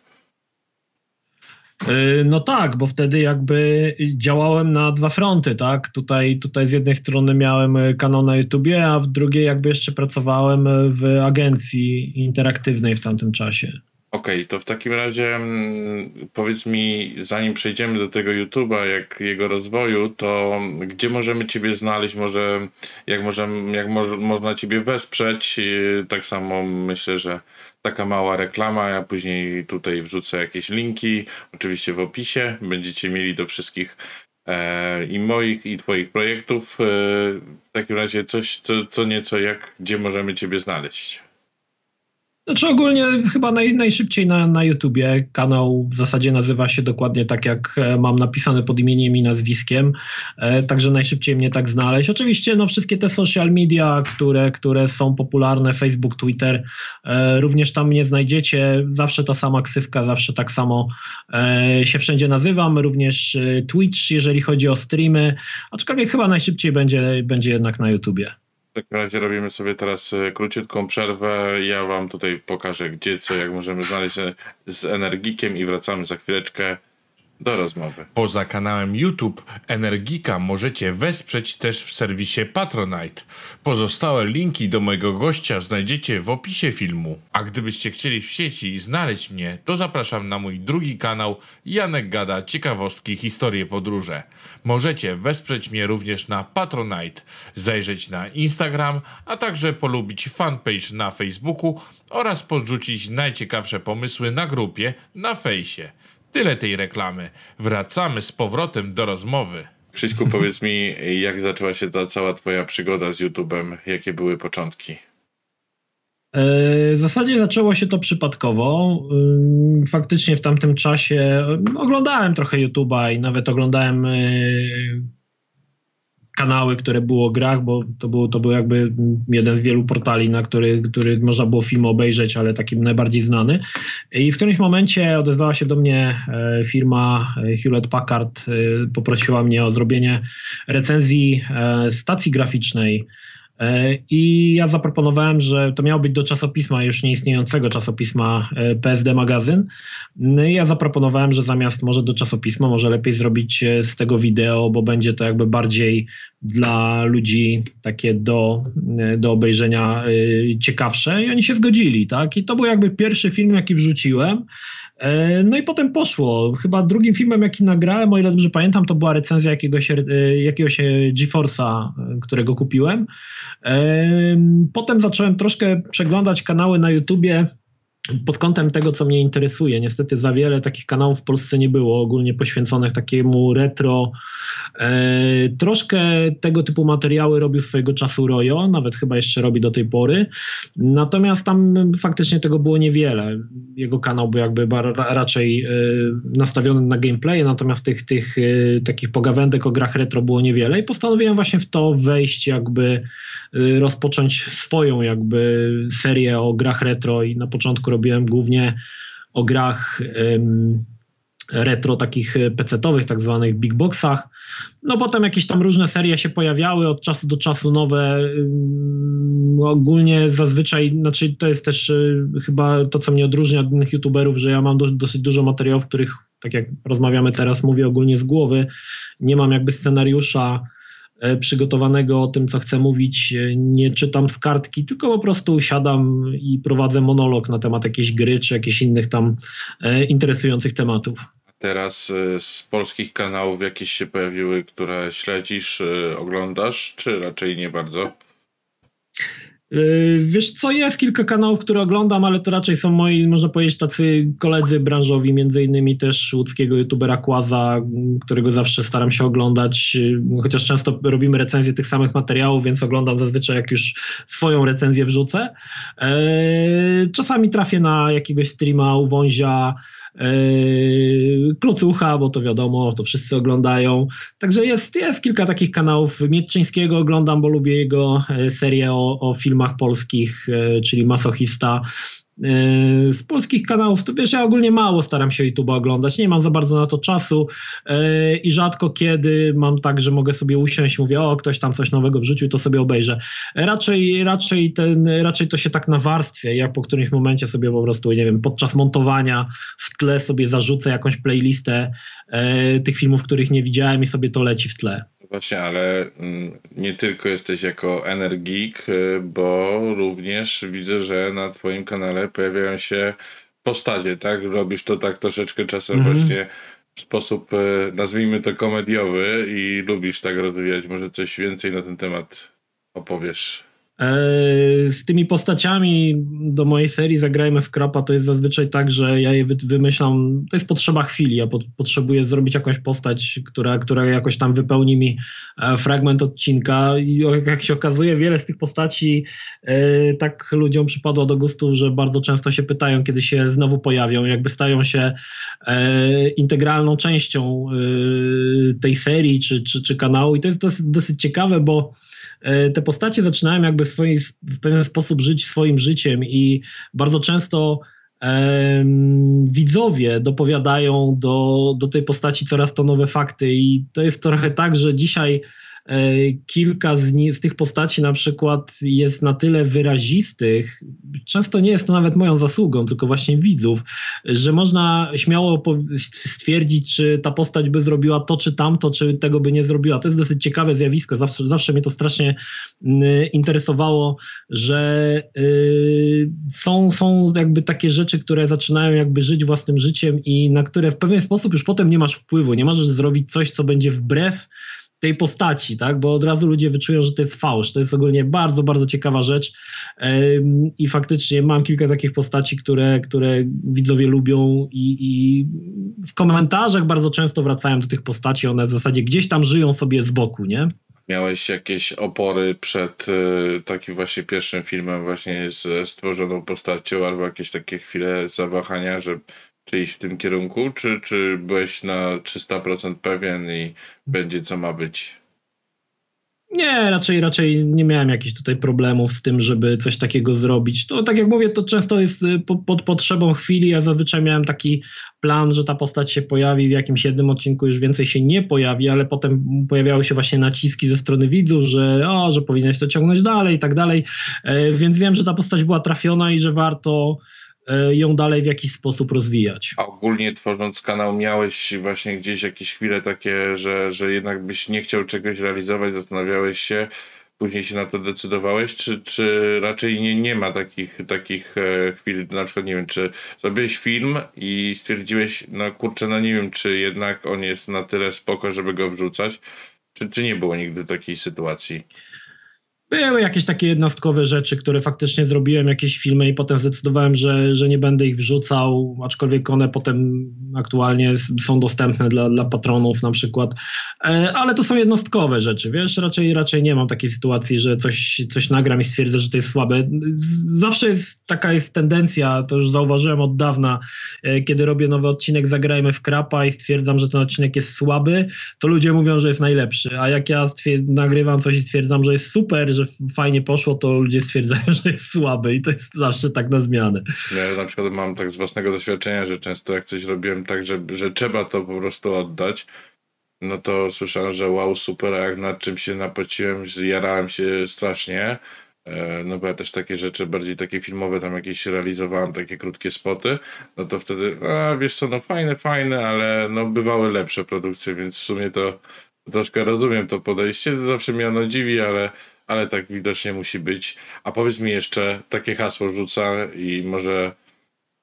Y, no tak, bo wtedy jakby działałem na dwa fronty, tak? Tutaj, tutaj z jednej strony miałem kanał na YouTubie, a w drugiej jakby jeszcze pracowałem w agencji interaktywnej w tamtym czasie. Okej, okay, to w takim razie mm, powiedz mi, zanim przejdziemy do tego YouTube'a, jak jego rozwoju, to gdzie możemy Ciebie znaleźć, może jak, możemy, jak mo można Ciebie wesprzeć? Tak samo myślę, że taka mała reklama, ja później tutaj wrzucę jakieś linki, oczywiście w opisie, będziecie mieli do wszystkich e, i moich, i Twoich projektów. E, w takim razie coś, co, co nieco, jak, gdzie możemy Ciebie znaleźć? Znaczy ogólnie chyba naj, najszybciej na, na YouTubie. Kanał w zasadzie nazywa się dokładnie tak, jak e, mam napisane pod imieniem i nazwiskiem. E, także najszybciej mnie tak znaleźć. Oczywiście no, wszystkie te social media, które, które są popularne, Facebook, Twitter, e, również tam mnie znajdziecie. Zawsze ta sama ksywka, zawsze tak samo e, się wszędzie nazywam. Również e, Twitch, jeżeli chodzi o streamy. Aczkolwiek chyba najszybciej będzie, będzie jednak na YouTubie. W takim razie robimy sobie teraz e, króciutką przerwę. Ja wam tutaj pokażę gdzie, co, jak możemy znaleźć e, z Energikiem i wracamy za chwileczkę do rozmowy. Poza kanałem YouTube Energika możecie wesprzeć też w serwisie Patronite. Pozostałe linki do mojego gościa znajdziecie w opisie filmu. A gdybyście chcieli w sieci znaleźć mnie, to zapraszam na mój drugi kanał Janek Gada Ciekawostki Historie Podróże. Możecie wesprzeć mnie również na Patronite, zajrzeć na Instagram, a także polubić fanpage na Facebooku oraz podrzucić najciekawsze pomysły na grupie na fejsie. Tyle tej reklamy. Wracamy z powrotem do rozmowy. Krzyśku, powiedz mi, jak zaczęła się ta cała twoja przygoda z YouTube'em? Jakie były początki? E, w zasadzie zaczęło się to przypadkowo. Faktycznie w tamtym czasie oglądałem trochę YouTube'a i nawet oglądałem e, kanały, które było o grach, bo to był, to był jakby jeden z wielu portali, na który, który można było film obejrzeć, ale takim najbardziej znany. I w którymś momencie odezwała się do mnie e, firma e, Hewlett Packard, e, poprosiła mnie o zrobienie recenzji stacji graficznej I ja zaproponowałem, że to miało być do czasopisma, już nieistniejącego czasopisma e, PSD Magazyn. No ja zaproponowałem, że zamiast może do czasopisma, może lepiej zrobić e, z tego wideo, bo będzie to jakby bardziej dla ludzi takie do, do obejrzenia ciekawsze i oni się zgodzili, tak? I to był jakby pierwszy film, jaki wrzuciłem. E, no i potem poszło. Chyba drugim filmem, jaki nagrałem, o ile dobrze pamiętam, to była recenzja jakiegoś, e, jakiegoś GeForce'a, e, którego kupiłem. Potem zacząłem troszkę przeglądać kanały na YouTubie pod kątem tego, co mnie interesuje. Niestety za wiele takich kanałów w Polsce nie było, ogólnie poświęconych takiemu retro. E, troszkę tego typu materiały robił swojego czasu Rojo, nawet chyba jeszcze robi do tej pory. Natomiast tam faktycznie tego było niewiele. Jego kanał był jakby raczej e, nastawiony na gameplay, natomiast tych, tych e, takich pogawędek o grach retro było niewiele i postanowiłem właśnie w to wejść, jakby e, rozpocząć swoją jakby serię o grach retro i na początku robiłem głównie o grach retro takich pecetowych, tak zwanych big boxach. No potem jakieś tam różne serie się pojawiały, od czasu do czasu nowe. Ogólnie zazwyczaj, znaczy to jest też y, chyba to, co mnie odróżnia od innych youtuberów, że ja mam do, dosyć dużo materiałów, których, tak jak rozmawiamy teraz, mówię ogólnie z głowy. Nie mam jakby scenariusza E, przygotowanego o tym, co chcę mówić. E, nie czytam z kartki, tylko po prostu siadam i prowadzę monolog na temat jakiejś gry czy jakichś innych tam e, interesujących tematów. Teraz z polskich kanałów jakieś się pojawiły, które śledzisz, oglądasz, czy raczej nie bardzo? Yy, wiesz co, jest kilka kanałów, które oglądam, ale to raczej są moi, można powiedzieć, tacy koledzy branżowi, między innymi też łódzkiego youtubera Kłaza, którego zawsze staram się oglądać, yy, chociaż często robimy recenzje tych samych materiałów, więc oglądam zazwyczaj jak już swoją recenzję wrzucę. Yy, czasami trafię na jakiegoś streama u Yy, Klocucha, bo to wiadomo, to wszyscy oglądają. Także jest, jest kilka takich kanałów. Mietczyńskiego oglądam, bo lubię jego e, serię o, o filmach polskich, e, czyli Masochista. E, z polskich kanałów, to wiesz, ja ogólnie mało staram się YouTube oglądać, nie mam za bardzo na to czasu e, i rzadko kiedy mam tak, że mogę sobie usiąść mówię, o, ktoś tam coś nowego wrzucił, to sobie obejrzę. Raczej, raczej, ten, raczej to się tak nawarstwia, ja po którymś momencie sobie po prostu, nie wiem, podczas montowania w tle sobie zarzucę jakąś playlistę e, tych filmów, których nie widziałem i sobie to leci w tle. Właśnie, ale mm, nie tylko jesteś jako Energik, y, bo również widzę, że na twoim kanale pojawiają się postacie, tak? Robisz to tak troszeczkę czasem mhm. właśnie w sposób, y, nazwijmy to komediowy i lubisz tak rozwijać. Może coś więcej na ten temat opowiesz? E, z tymi postaciami do mojej serii Zagrajmy w Krapa to jest zazwyczaj tak, że ja je wymyślam, to jest potrzeba chwili, ja potrzebuję zrobić jakąś postać, która, która jakoś tam wypełni mi e, fragment odcinka. I jak się okazuje wiele z tych postaci e, tak ludziom przypadło do gustu, że bardzo często się pytają, kiedy się znowu pojawią, jakby stają się integralną częścią tej serii czy, czy, czy kanału. I to jest dosyć, dosyć ciekawe, bo te postacie zaczynają jakby swoi, w pewien sposób żyć swoim życiem i bardzo często widzowie dopowiadają do, do tej postaci coraz to nowe fakty i to jest trochę tak, że dzisiaj E, kilka z, nie, z, tych postaci na przykład jest na tyle wyrazistych, często nie jest to nawet moją zasługą, tylko właśnie widzów, że można śmiało stwierdzić, czy ta postać by zrobiła to czy tamto, czy tego by nie zrobiła. To jest dosyć ciekawe zjawisko, zawsze, zawsze mnie to strasznie interesowało, że yy, są, są jakby takie rzeczy, które zaczynają jakby żyć własnym życiem i na które w pewien sposób już potem nie masz wpływu, nie możesz zrobić coś, co będzie wbrew tej postaci, tak? bo od razu ludzie wyczują, że to jest fałsz. To jest ogólnie bardzo, bardzo ciekawa rzecz i faktycznie mam kilka takich postaci, które, które widzowie lubią i, i w komentarzach bardzo często wracają do tych postaci, one w zasadzie gdzieś tam żyją sobie z boku, nie? Miałeś jakieś opory przed y, takim właśnie pierwszym filmem właśnie z stworzoną postacią albo jakieś takie chwile zawahania, że czy iść w tym kierunku, czy, czy byłeś na 300% pewien i będzie co ma być? Nie, raczej, raczej nie miałem jakichś tutaj problemów z tym, żeby coś takiego zrobić. To tak jak mówię, to często jest y, po, pod potrzebą chwili. Ja zazwyczaj miałem taki plan, że ta postać się pojawi w jakimś jednym odcinku, już więcej się nie pojawi, ale potem pojawiały się właśnie naciski ze strony widzów, że o, że powinieneś to ciągnąć dalej i tak dalej. E, więc wiem, że ta postać była trafiona i że warto ją dalej w jakiś sposób rozwijać. A ogólnie tworząc kanał miałeś właśnie gdzieś jakieś chwile takie, że, że jednak byś nie chciał czegoś realizować, zastanawiałeś się, później się na to decydowałeś, czy, czy raczej nie, nie ma takich, takich e, chwil, na przykład nie wiem, czy zrobiłeś film i stwierdziłeś, no kurczę, no nie wiem, czy jednak on jest na tyle spoko, żeby go wrzucać, czy, czy nie było nigdy takiej sytuacji? Były jakieś takie jednostkowe rzeczy, które faktycznie zrobiłem, jakieś filmy i potem zdecydowałem, że, że nie będę ich wrzucał, aczkolwiek one potem aktualnie są dostępne dla, dla patronów na przykład. E, ale to są jednostkowe rzeczy, wiesz, raczej, raczej nie mam takiej sytuacji, że coś, coś nagram i stwierdzę, że to jest słabe. Zawsze jest taka jest tendencja, to już zauważyłem od dawna, e, kiedy robię nowy odcinek Zagrajmy w Krapa i stwierdzam, że ten odcinek jest słaby, to ludzie mówią, że jest najlepszy, a jak ja nagrywam coś i stwierdzam, że jest super, że że fajnie poszło, to ludzie stwierdzają, że jest słaby i to jest zawsze tak na zmianę. Ja na przykład mam tak z własnego doświadczenia, że często jak coś robiłem tak, że, że trzeba to po prostu oddać, no to słyszałem, że wow, super, a jak nad czym się napociłem, jarałem się strasznie, e, no bo ja też takie rzeczy, bardziej takie filmowe, tam jakieś realizowałem, takie krótkie spoty, no to wtedy, a wiesz co, no fajne, fajne, ale no bywały lepsze produkcje, więc w sumie to troszkę rozumiem to podejście, zawsze mnie ono dziwi, ale ale tak widocznie musi być. A powiedz mi jeszcze, takie hasło rzuca i może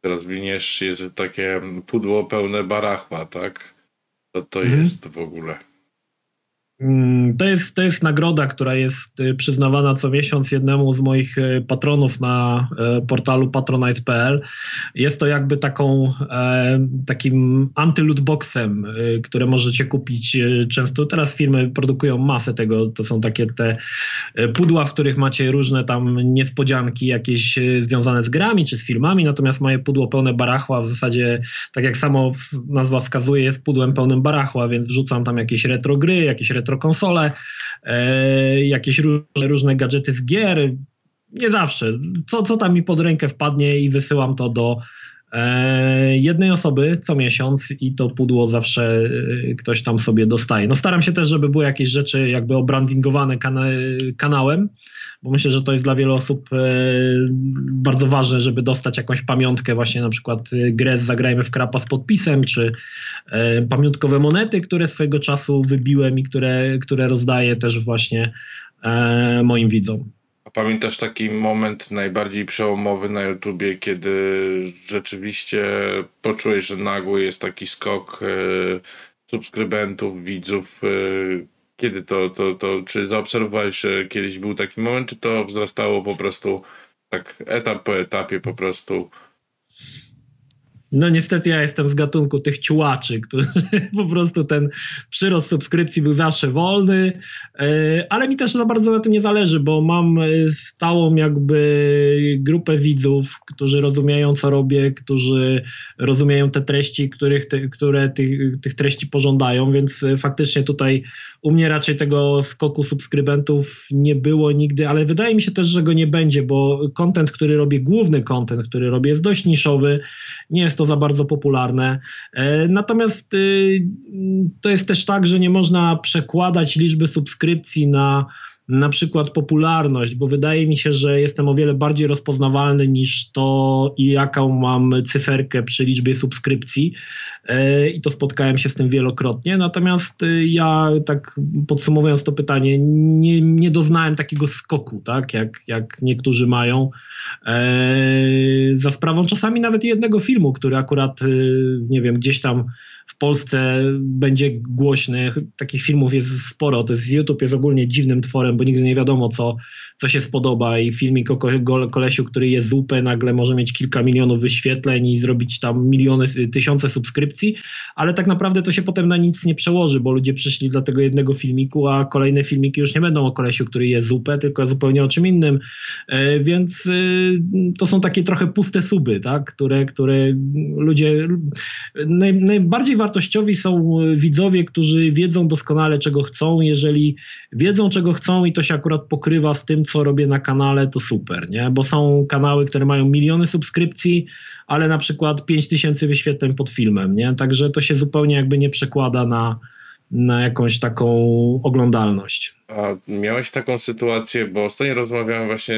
teraz winiesz, jest takie pudło pełne barachła, tak? To to mhm. jest w ogóle. Mm, to jest, to jest nagroda, która jest y, przyznawana co miesiąc jednemu z moich y, patronów na y, portalu patronite.pl. Jest to jakby taką, e, takim antylootboxem, które możecie kupić często. Teraz firmy produkują masę tego. To są takie te pudła, w których macie różne tam niespodzianki jakieś związane z grami czy z filmami, natomiast moje pudło pełne barachła w zasadzie, tak jak samo nazwa wskazuje, jest pudłem pełnym barachła, więc wrzucam tam jakieś retro gry, jakieś retro retrokonsole, e, jakieś różne, różne gadżety z gier, nie zawsze. Co, co tam mi pod rękę wpadnie i wysyłam to do jednej osoby co miesiąc i to pudło zawsze e, ktoś tam sobie dostaje. No staram się też, żeby były jakieś rzeczy jakby obrandingowane kana kanałem, bo myślę, że to jest dla wielu osób e, bardzo ważne, żeby dostać jakąś pamiątkę, właśnie na przykład grę Zagrajmy w krapa z podpisem, czy pamiątkowe monety, które swojego czasu wybiłem i które, które rozdaję też właśnie moim widzom. A pamiętasz taki moment najbardziej przełomowy na YouTubie, kiedy rzeczywiście poczułeś, że nagły jest taki skok e, subskrybentów, widzów? E, kiedy to, to, to, czy zaobserwowałeś, że kiedyś był taki moment, czy to wzrastało po prostu tak etap po etapie po prostu? No niestety ja jestem z gatunku tych ciułaczy, którzy po prostu ten przyrost subskrypcji był zawsze wolny, e, ale mi też za bardzo na tym nie zależy, bo mam e, stałą jakby grupę widzów, którzy rozumieją co robię, którzy rozumieją te treści, których te, które tych, tych treści pożądają, więc e, faktycznie tutaj u mnie raczej tego skoku subskrybentów nie było nigdy, ale wydaje mi się też, że go nie będzie, bo content, który robię, główny content, który robię jest dość niszowy, nie jest to za bardzo popularne. E, natomiast y, to jest też tak, że nie można przekładać liczby subskrypcji na na przykład popularność, bo wydaje mi się, że jestem o wiele bardziej rozpoznawalny niż to, jaką mam cyferkę przy liczbie subskrypcji i to spotkałem się z tym wielokrotnie. Natomiast y, ja, tak podsumowując to pytanie, nie, nie doznałem takiego skoku, tak, jak, jak niektórzy mają, e, za sprawą czasami nawet jednego filmu, który akurat, nie wiem, gdzieś tam w Polsce będzie głośny. Takich filmów jest sporo. To jest YouTube jest ogólnie dziwnym tworem, bo nigdy nie wiadomo, co, co się spodoba i filmik o kolesiu, który jest zupę, nagle może mieć kilka milionów wyświetleń i zrobić tam miliony, tysiące subskrypcji, ale tak naprawdę to się potem na nic nie przełoży, bo ludzie przyszli dla tego jednego filmiku, a kolejne filmiki już nie będą o kolesiu, który je zupę, tylko zupełnie o czym innym, e, więc y, to są takie trochę puste suby, tak? które, które ludzie naj, najbardziej wartościowi są widzowie, którzy wiedzą doskonale czego chcą, jeżeli wiedzą czego chcą i to się akurat pokrywa z tym, co robię na kanale, to super, nie? Bo są kanały, które mają miliony subskrypcji, ale na przykład 5 tysięcy wyświetleń pod filmem, nie? Także to się zupełnie jakby nie przekłada na, na jakąś taką oglądalność. A miałeś taką sytuację, bo ostatnio rozmawiałem właśnie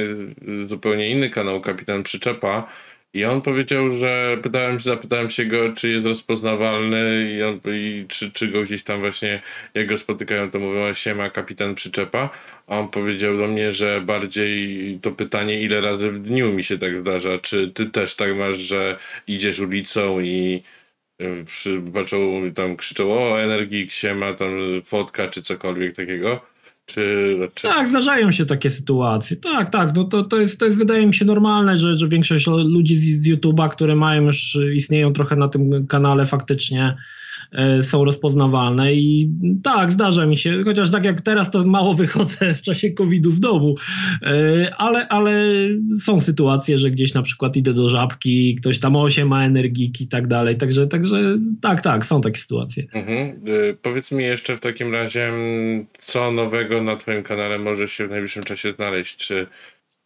zupełnie inny kanał, Kapitan Przyczepa, i on powiedział, że pytałem, zapytałem się go, czy jest rozpoznawalny i, on, i czy, czy go gdzieś tam właśnie, jak go spotykają, to mówią, siema kapitan przyczepa. A on powiedział do mnie, że bardziej to pytanie, ile razy w dniu mi się tak zdarza. Czy ty też tak masz, że idziesz ulicą i y, przy, patrzą, tam krzyczą o energii, siema, tam fotka, czy cokolwiek takiego? Czy, czy... Tak, zdarzają się takie sytuacje. Tak, tak. No to, to, jest, to jest wydaje mi się normalne, że, że większość ludzi z, z YouTube'a, które mają już, istnieją trochę na tym kanale faktycznie są rozpoznawalne i tak, zdarza mi się, chociaż tak jak teraz to mało wychodzę w czasie COVID-u z domu, e, ale, ale są sytuacje, że gdzieś na przykład idę do żabki, ktoś tam osiem ma energiki i tak dalej, także, także tak, tak, są takie sytuacje. Mhm. E, powiedz mi jeszcze w takim razie, co nowego na twoim kanale może się w najbliższym czasie znaleźć, czy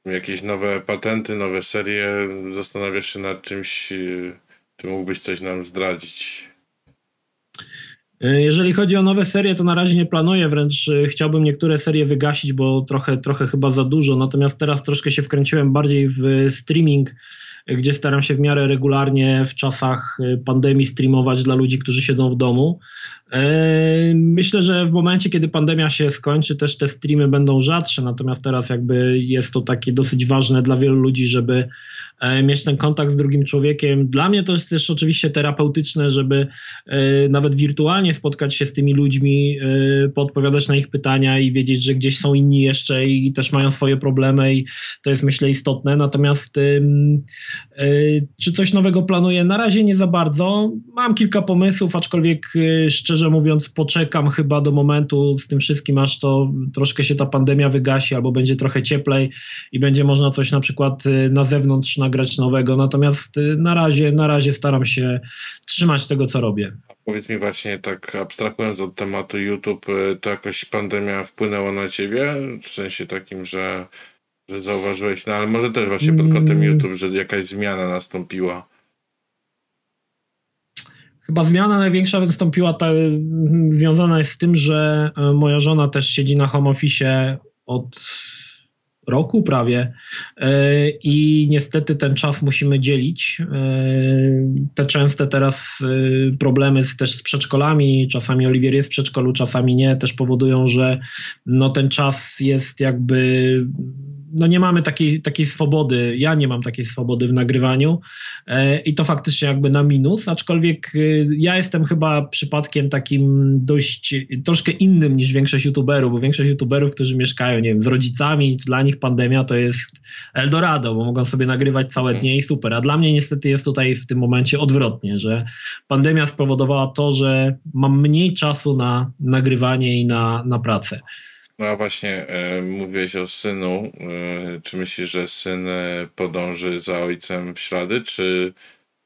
jakieś nowe patenty, nowe serie, zastanawiasz się nad czymś, czy mógłbyś coś nam zdradzić? E, jeżeli chodzi o nowe serie, to na razie nie planuję, wręcz e, chciałbym niektóre serie wygasić, bo trochę, trochę chyba za dużo. Natomiast teraz troszkę się wkręciłem bardziej w streaming, gdzie staram się w miarę regularnie w czasach e, pandemii streamować dla ludzi, którzy siedzą w domu. Myślę, że w momencie, kiedy pandemia się skończy, też te streamy będą rzadsze, natomiast teraz jakby jest to takie dosyć ważne dla wielu ludzi, żeby E, mieć ten kontakt z drugim człowiekiem. Dla mnie to jest też oczywiście terapeutyczne, żeby e, nawet wirtualnie spotkać się z tymi ludźmi, e, podpowiadać na ich pytania i wiedzieć, że gdzieś są inni jeszcze i też mają swoje problemy i to jest myślę istotne. Natomiast czy coś nowego planuję? Na razie nie za bardzo. Mam kilka pomysłów, aczkolwiek szczerze mówiąc poczekam chyba do momentu z tym wszystkim, aż to troszkę się ta pandemia wygasi albo będzie trochę cieplej i będzie można coś na przykład na zewnątrz nagrać nowego, natomiast y, na razie, na razie staram się trzymać tego, co robię. Powiedz mi właśnie tak abstrahując od tematu YouTube, y, to jakoś pandemia wpłynęła na ciebie? W sensie takim, że że zauważyłeś, no ale może też właśnie pod kątem mm. YouTube, że jakaś zmiana nastąpiła. Chyba zmiana największa wystąpiła ta, związana jest z tym, że e, moja żona też siedzi na home office od roku prawie e, i niestety ten czas musimy dzielić. E, te częste teraz problemy z, też z przedszkolami, czasami Oliwier jest w przedszkolu, czasami nie, też powodują, że no ten czas jest jakby no nie mamy takiej, takiej swobody, ja nie mam takiej swobody w nagrywaniu e, i to faktycznie jakby na minus, aczkolwiek e, ja jestem chyba przypadkiem takim dość, troszkę innym niż większość youtuberów, bo większość youtuberów, którzy mieszkają, nie wiem, z rodzicami, dla nich pandemia to jest Eldorado, bo mogą sobie nagrywać całe mhm. dnie i super, a dla mnie niestety jest tutaj w tym momencie odwrotnie, że pandemia spowodowała to, że mam mniej czasu na nagrywanie i na, na pracę. No a właśnie e, mówiłeś o synu. E, czy myślisz, że syn e, podąży za ojcem w ślady, czy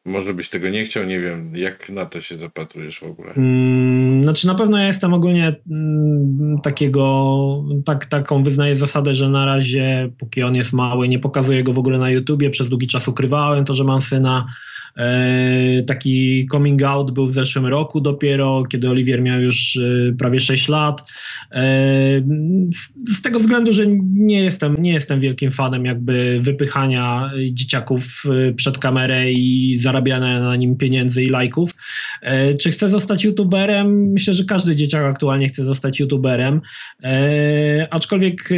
może byś tego nie chciał? Nie wiem, jak na to się zapatrujesz w ogóle? Hmm, znaczy na pewno ja jestem ogólnie mm, takiego, tak, taką wyznaję zasadę, że na razie póki on jest mały, nie pokazuję go w ogóle na YouTubie, przez długi czas ukrywałem to, że mam syna. E, taki coming out był w zeszłym roku dopiero, kiedy Oliwier miał już e, prawie 6 lat. E, z tego względu, że nie jestem, nie jestem wielkim fanem jakby wypychania dzieciaków przed kamerę i zarabiania na nim pieniędzy i lajków. Czy chcę zostać youtuberem? Myślę, że każdy dzieciak aktualnie chce zostać youtuberem. Aczkolwiek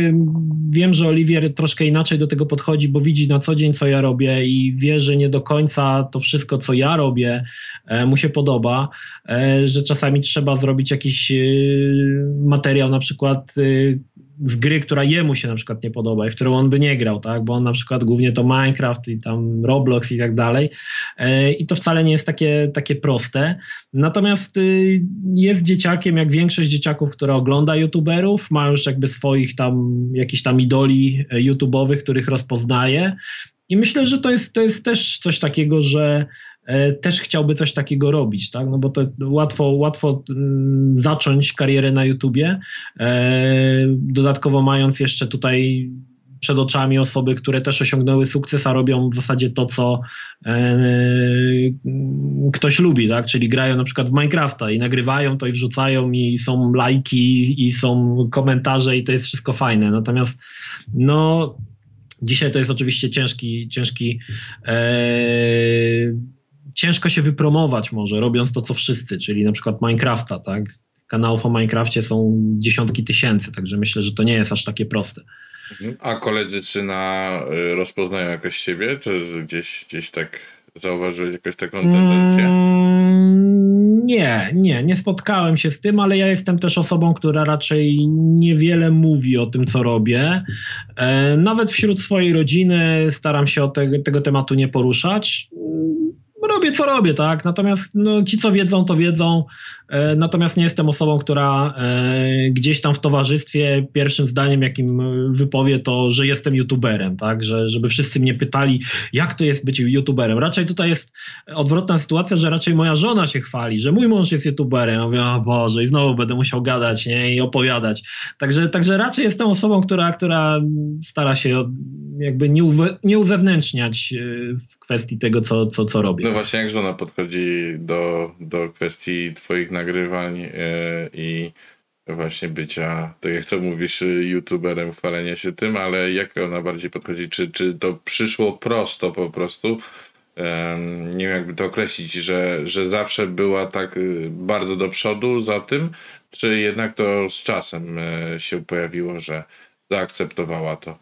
wiem, że Oliwier troszkę inaczej do tego podchodzi, bo widzi na co dzień, co ja robię i wie, że nie do końca to wszystko, co ja robię, e, mu się podoba, e, że czasami trzeba zrobić jakiś e, materiał, na przykład z gry, która jemu się na przykład nie podoba i w którą on by nie grał, tak? Bo on na przykład głównie to Minecraft i tam Roblox i tak dalej. I to wcale nie jest takie, takie proste. Natomiast jest dzieciakiem, jak większość dzieciaków, które ogląda youtuberów, ma już jakby swoich tam, jakichś tam idoli YouTube'owych, których rozpoznaje i myślę, że to jest, to jest też coś takiego, że e, też chciałby coś takiego robić, tak? No bo to łatwo, łatwo mm, zacząć karierę na YouTubie, e, dodatkowo mając jeszcze tutaj przed oczami osoby, które też osiągnęły sukces, a robią w zasadzie to, co e, ktoś lubi, tak? Czyli grają na przykład w Minecrafta i nagrywają to i wrzucają i są lajki i są komentarze i to jest wszystko fajne. Natomiast no Dzisiaj to jest oczywiście ciężki, ciężki e, ciężko się wypromować może, robiąc to, co wszyscy, czyli na przykład Minecrafta, tak? Kanałów o Minecrafcie są dziesiątki tysięcy, także myślę, że to nie jest aż takie proste. Mhm. A koledzy syna y, rozpoznają jakoś siebie, czy gdzieś, gdzieś tak zauważyłeś jakąś taką tendencję? Nie, nie, nie spotkałem się z tym, ale ja jestem też osobą, która raczej niewiele mówi o tym, co robię. E, nawet wśród swojej rodziny staram się o te, tego tematu nie poruszać robię co robię, tak? Natomiast no, ci, co wiedzą, to wiedzą. E, natomiast nie jestem osobą, która e, gdzieś tam w towarzystwie pierwszym zdaniem, jakim wypowie, to, że jestem youtuberem, tak? Że, żeby wszyscy mnie pytali, jak to jest być youtuberem. Raczej tutaj jest odwrotna sytuacja, że raczej moja żona się chwali, że mój mąż jest youtuberem. Ja mówię, o Boże, i znowu będę musiał gadać nie? i opowiadać. Także, także raczej jestem osobą, która, która stara się jakby nie, uwe, nie uzewnętrzniać e, w kwestii tego, co, co, co robię. No właśnie, jak żona podchodzi do, do kwestii twoich nagrywań yy, i właśnie bycia, tak jak to mówisz, youtuberem, chwalenia się tym, ale jak ona bardziej podchodzi? Czy, czy to przyszło prosto po prostu? nie wiem jakby to określić, że, że zawsze była tak y, bardzo do przodu za tym, czy jednak to z czasem y, się pojawiło, że zaakceptowała to?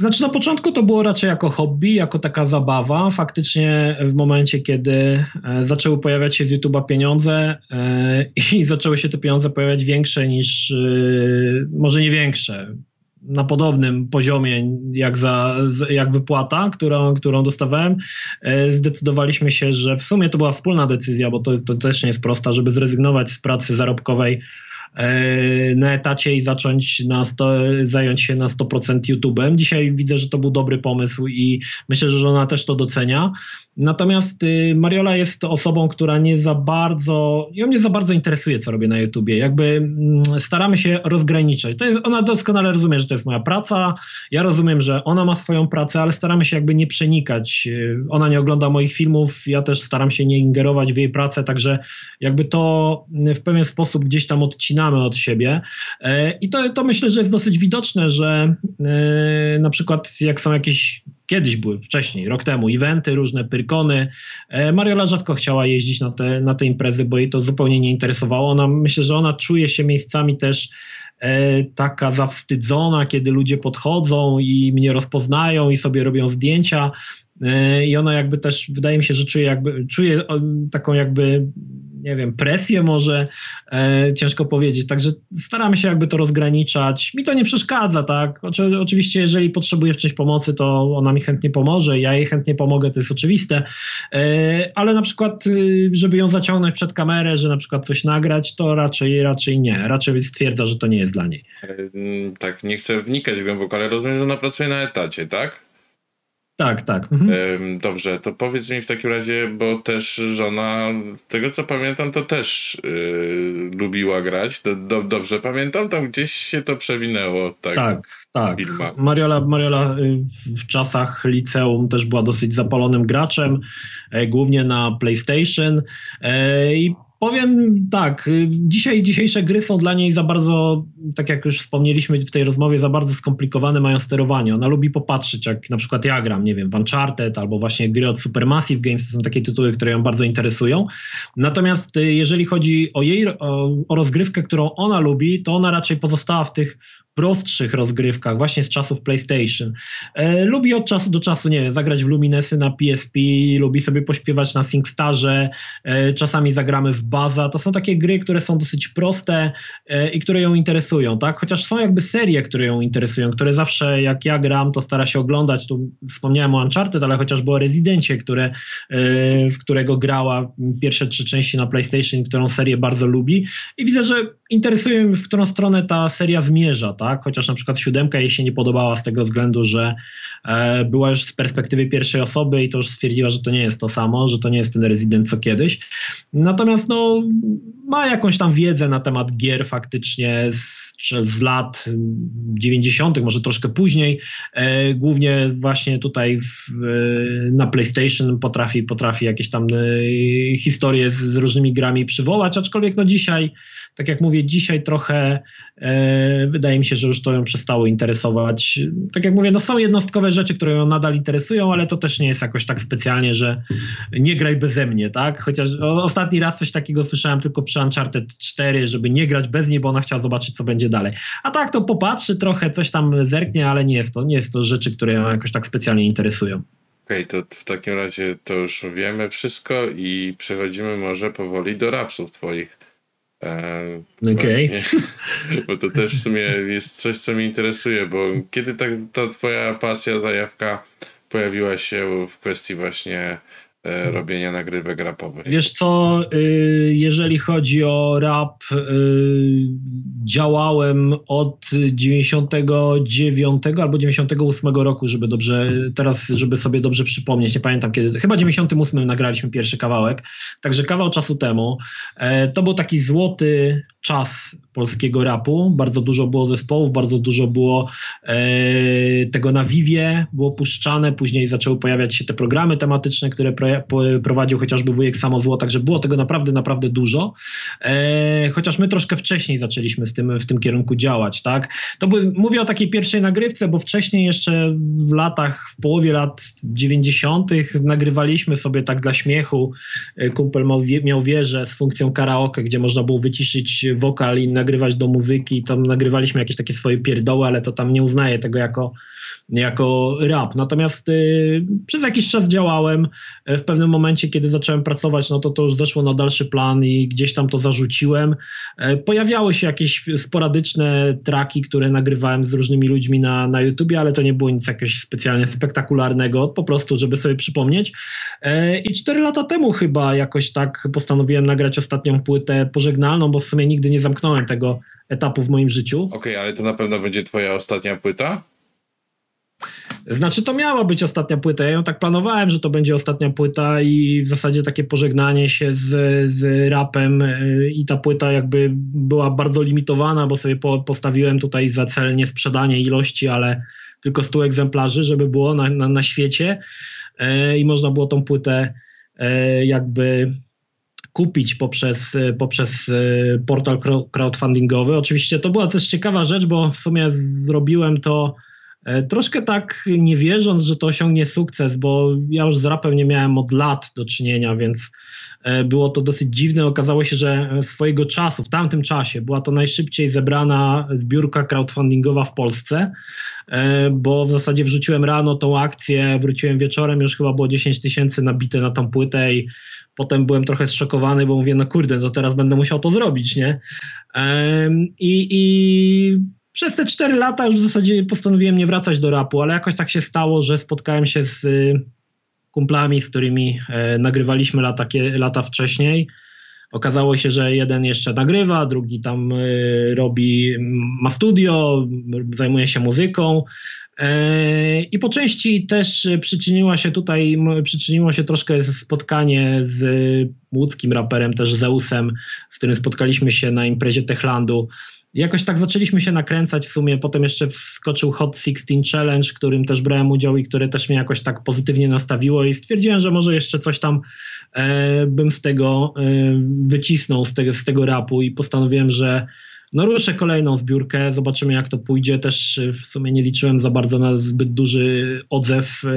Znaczy na początku to było raczej jako hobby, jako taka zabawa. Faktycznie w momencie, kiedy e, zaczęły pojawiać się z YouTube'a pieniądze e, i zaczęły się te pieniądze pojawiać większe niż, e, może nie większe, na podobnym poziomie jak, za, jak wypłata, którą, którą dostawałem, zdecydowaliśmy się, że w sumie to była wspólna decyzja, bo to, to też nie jest prosta, żeby zrezygnować z pracy zarobkowej na etacie i zacząć na sto, zająć się na 100% YouTube'em. Dzisiaj widzę, że to był dobry pomysł i myślę, że żona też to docenia. Natomiast y, Mariola jest osobą, która nie za bardzo, ją nie za bardzo interesuje, co robię na YouTubie. Jakby mm, staramy się rozgraniczać. To jest, ona doskonale rozumie, że to jest moja praca. Ja rozumiem, że ona ma swoją pracę, ale staramy się jakby nie przenikać. Y, ona nie ogląda moich filmów, ja też staram się nie ingerować w jej pracę, także jakby to w pewien sposób gdzieś tam odcinamy od siebie. E, I to, to myślę, że jest dosyć widoczne, że e, na przykład jak są jakieś kiedyś były, wcześniej, rok temu, eventy, różne pyrkony. E, Mariola rzadko chciała jeździć na te, na te imprezy, bo jej to zupełnie nie interesowało. Ona, myślę, że ona czuje się miejscami też e, taka zawstydzona, kiedy ludzie podchodzą i mnie rozpoznają i sobie robią zdjęcia. E, I ona jakby też, wydaje mi się, że czuje jakby, czuje taką jakby nie wiem, presję może, e, ciężko powiedzieć. Także staramy się jakby to rozgraniczać. Mi to nie przeszkadza, tak? Oczy, oczywiście, jeżeli potrzebuje w czymś pomocy, to ona mi chętnie pomoże, ja jej chętnie pomogę, to jest oczywiste. E, ale na przykład, y, żeby ją zaciągnąć przed kamerę, że na przykład coś nagrać, to raczej, raczej nie. Raczej stwierdza, że to nie jest dla niej. Mm, tak, nie chcę wnikać głęboko, ale rozumiem, że ona pracuje na etacie, tak? Tak, tak. Mhm. Dobrze, to powiedz mi w takim razie, bo też żona, tego co pamiętam, to też yy, lubiła grać. Do, do, dobrze pamiętam, tam gdzieś się to przewinęło. Tak, tak. tak. Mariola, Mariola y, w czasach liceum też była dosyć zapalonym graczem, e, głównie na PlayStation. E, I Powiem tak, y, dzisiaj, dzisiejsze gry są dla niej za bardzo, tak jak już wspomnieliśmy w tej rozmowie, za bardzo skomplikowane mają sterowanie. Ona lubi popatrzeć, jak na przykład ja gram, nie wiem, w Uncharted albo właśnie gry od Supermassive Games, to są takie tytuły, które ją bardzo interesują. Natomiast y, jeżeli chodzi o jej, o, o rozgrywkę, którą ona lubi, to ona raczej pozostała w tych prostszych rozgrywkach, właśnie z czasów PlayStation. E, lubi od czasu do czasu, nie wiem, zagrać w Luminesy na PSP, lubi sobie pośpiewać na SingStarze, e, czasami zagramy w Baza. To są takie gry, które są dosyć proste e, i które ją interesują, tak? Chociaż są jakby serie, które ją interesują, które zawsze jak ja gram, to stara się oglądać. Tu wspomniałem o Uncharted, ale chociażby o Rezydencie, które, e, w którego grała pierwsze trzy części na PlayStation, którą serię bardzo lubi i widzę, że interesuje mnie, w którą stronę ta seria zmierza, tak? Chociaż na przykład siódemka jej się nie podobała z tego względu, że e, była już z perspektywy pierwszej osoby i to już stwierdziła, że to nie jest to samo, że to nie jest ten rezydent co kiedyś. Natomiast no, ma jakąś tam wiedzę na temat gier faktycznie z, z lat 90., może troszkę później. E, głównie właśnie tutaj w, na PlayStation potrafi, potrafi jakieś tam e, historie z, z różnymi grami przywołać, aczkolwiek no dzisiaj tak jak mówię, dzisiaj trochę e, wydaje mi się, że już to ją przestało interesować. Tak jak mówię, no są jednostkowe rzeczy, które ją nadal interesują, ale to też nie jest jakoś tak specjalnie, że nie graj beze mnie, tak? Chociaż o, ostatni raz coś takiego słyszałem tylko przy Uncharted 4, żeby nie grać bez niej, bo ona chciała zobaczyć, co będzie dalej. A tak, to popatrzy trochę, coś tam zerknie, ale nie jest to, nie jest to rzeczy, które ją jakoś tak specjalnie interesują. Okej, okay, to w takim razie to już wiemy wszystko i przechodzimy może powoli do rapsów twoich. Okej. Okay. Bo to też w sumie jest coś, co mnie interesuje, bo kiedy tak ta twoja pasja, zajawka pojawiła się w kwestii właśnie E, robienia nagrywek rapowych. Wiesz co, y, jeżeli chodzi o rap, y, działałem od 99 albo 98 roku, żeby dobrze, teraz żeby sobie dobrze przypomnieć, nie pamiętam kiedy, chyba 98 nagraliśmy pierwszy kawałek, także kawał czasu temu. E, to był taki złoty czas polskiego rapu. Bardzo dużo było zespołów, bardzo dużo było e, tego na Vivie, było puszczane, później zaczęły pojawiać się te programy tematyczne, które pro, po, prowadził chociażby wujek Samozło, także było tego naprawdę, naprawdę dużo. E, chociaż my troszkę wcześniej zaczęliśmy z tym, w tym kierunku działać, tak? To by, mówię o takiej pierwszej nagrywce, bo wcześniej jeszcze w latach, w połowie lat 90. nagrywaliśmy sobie tak dla śmiechu. E, kumpel miał, miał wieżę z funkcją karaoke, gdzie można było wyciszyć wokal i nagrywać do muzyki. Tam nagrywaliśmy jakieś takie swoje pierdoły, ale to tam nie uznaję tego jako, jako rap. Natomiast y, przez jakiś czas działałem. Y, w pewnym momencie, kiedy zacząłem pracować, no to to już zeszło na dalszy plan i gdzieś tam to zarzuciłem. Y, pojawiały się jakieś sporadyczne traki, które nagrywałem z różnymi ludźmi na, na YouTubie, ale to nie było nic jakiegoś specjalnie spektakularnego, po prostu, żeby sobie przypomnieć. Y, I cztery lata temu chyba jakoś tak postanowiłem nagrać ostatnią płytę pożegnalną, bo w sumie nigdy nie zamknąłem tego etapu w moim życiu. Okej, okay, ale to na pewno będzie twoja ostatnia płyta? Znaczy to miała być ostatnia płyta. Ja ją tak planowałem, że to będzie ostatnia płyta i w zasadzie takie pożegnanie się z, z rapem y, i ta płyta jakby była bardzo limitowana, bo sobie po, postawiłem tutaj za cel nie sprzedanie ilości, ale tylko 100 egzemplarzy, żeby było na, na, na świecie y, i można było tą płytę y, jakby kupić poprzez, poprzez portal crowdfundingowy. Oczywiście to była też ciekawa rzecz, bo w sumie zrobiłem to E, troszkę tak nie wierząc, że to osiągnie sukces, bo ja już z rapem nie miałem od lat do czynienia, więc e, było to dosyć dziwne. Okazało się, że swojego czasu, w tamtym czasie, była to najszybciej zebrana zbiórka crowdfundingowa w Polsce, e, bo w zasadzie wrzuciłem rano tą akcję, wróciłem wieczorem, już chyba było 10 tysięcy nabite na tą płytę i potem byłem trochę zszokowany, bo mówię, no kurde, no teraz będę musiał to zrobić, nie? I, i przez te cztery lata już w zasadzie postanowiłem nie wracać do rapu, ale jakoś tak się stało, że spotkałem się z y, kumplami, z którymi e, nagrywaliśmy lata, lata wcześniej. Okazało się, że jeden jeszcze nagrywa, drugi tam y, robi, ma studio, zajmuje się muzyką. E, I po części też przyczyniła się tutaj, przyczyniło się troszkę spotkanie z łódzkim raperem, też Zeusem, z którym spotkaliśmy się na imprezie Techlandu jakoś tak zaczęliśmy się nakręcać w sumie. Potem jeszcze wskoczył Hot 16 Challenge, którym też brałem udział i które też mnie jakoś tak pozytywnie nastawiło i stwierdziłem, że może jeszcze coś tam e, bym z tego e, wycisnął, z tego, z tego rapu i postanowiłem, że no ruszę kolejną zbiórkę, zobaczymy jak to pójdzie. Też w sumie nie liczyłem za bardzo na zbyt duży odzew e,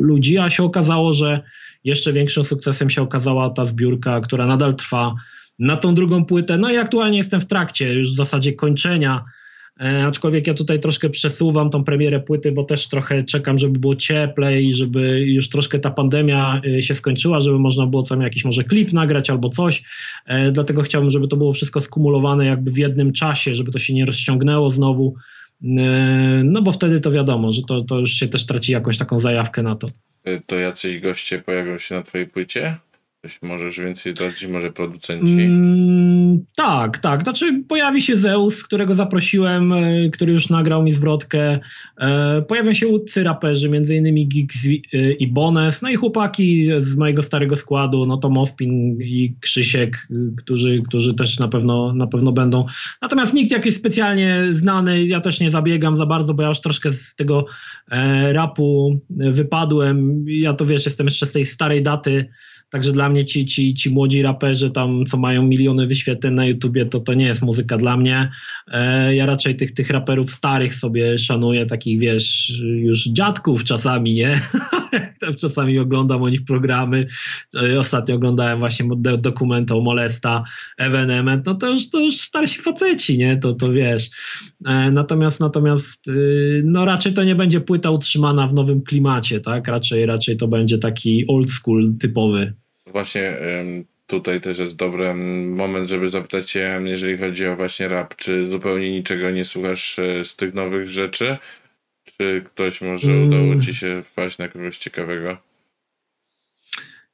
ludzi, a się okazało, że jeszcze większym sukcesem się okazała ta zbiórka, która nadal trwa na tą drugą płytę. No i aktualnie jestem w trakcie już w zasadzie kończenia. E, aczkolwiek ja tutaj troszkę przesuwam tą premierę płyty, bo też trochę czekam, żeby było cieplej, żeby już troszkę ta pandemia e, się skończyła, żeby można było tam jakiś może klip nagrać albo coś. E, dlatego chciałbym, żeby to było wszystko skumulowane jakby w jednym czasie, żeby to się nie rozciągnęło znowu. E, no bo wtedy to wiadomo, że to, to już się też traci jakąś taką zajawkę na to. E, to jacyś goście pojawią się na twojej płycie? Możesz więcej zdradzić, może producenci? Mm, tak, tak. Znaczy pojawi się Zeus, którego zaprosiłem, e, który już nagrał mi zwrotkę. E, pojawią się łódcy raperzy, między innymi Geeks i Bones, no i chłopaki z mojego starego składu, no to Mospin i Krzysiek, którzy, którzy też na pewno, na pewno będą. Natomiast nikt jakiś specjalnie znany, ja też nie zabiegam za bardzo, bo ja już troszkę z tego e, rapu wypadłem. Ja to wiesz, jestem jeszcze z tej starej daty, Także dla mnie ci, ci, ci młodzi raperzy tam, co mają miliony wyświetleń na YouTubie, to to nie jest muzyka dla mnie. E, ja raczej tych, tych raperów starych sobie szanuję, takich wiesz, już dziadków czasami, nie? czasami oglądam o nich programy. E, ostatnio oglądałem właśnie dokument o Molesta, Evenement, no to już, to już starsi faceci, nie? To, to wiesz. E, natomiast, natomiast y, no raczej to nie będzie płyta utrzymana w nowym klimacie, tak? Raczej, raczej to będzie taki old school typowy właśnie tutaj też jest dobry moment, żeby zapytać Cię, jeżeli chodzi o właśnie rap, czy zupełnie niczego nie słuchasz e, z tych nowych rzeczy? Czy ktoś może mm. udało Ci się wpaść na kogoś ciekawego?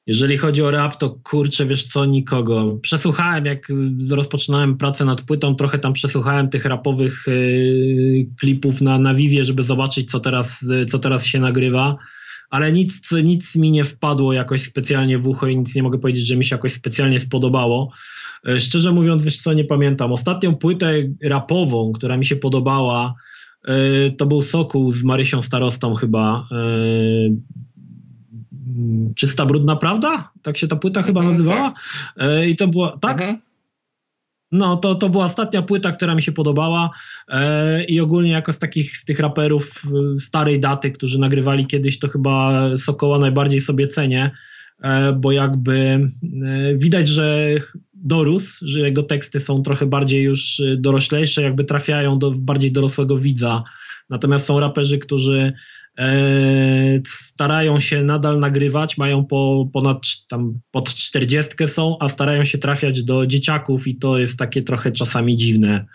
Jeżeli chodzi o rap, to kurczę, wiesz co, nikogo. Przesłuchałem, jak rozpoczynałem pracę nad płytą, trochę tam przesłuchałem tych rapowych y, klipów na, na Vivie, żeby zobaczyć, co teraz, co teraz się nagrywa ale nic, nic mi nie wpadło jakoś specjalnie w ucho i nic nie mogę powiedzieć, że mi się jakoś specjalnie spodobało. E, szczerze mówiąc, wiesz co, nie pamiętam. Ostatnią płytę rapową, która mi się podobała, e, to był Sokół z Marysią Starostą chyba. E, Czysta Brudna Prawda? Tak się ta płyta chyba mhm, nazywała. Tak. I to była, tak? Mhm. No, to, to była ostatnia płyta, która mi się podobała e, i ogólnie jako z takich z tych raperów e, starej daty, którzy nagrywali kiedyś, to chyba Sokoła najbardziej sobie cenię, e, bo jakby e, widać, że dorósł, że jego teksty są trochę bardziej już doroślejsze, jakby trafiają do bardziej dorosłego widza. Natomiast są raperzy, którzy E, starają się nadal nagrywać, mają po, ponad tam pod 40 są, a starają się trafiać do dzieciaków i to jest takie trochę czasami dziwne,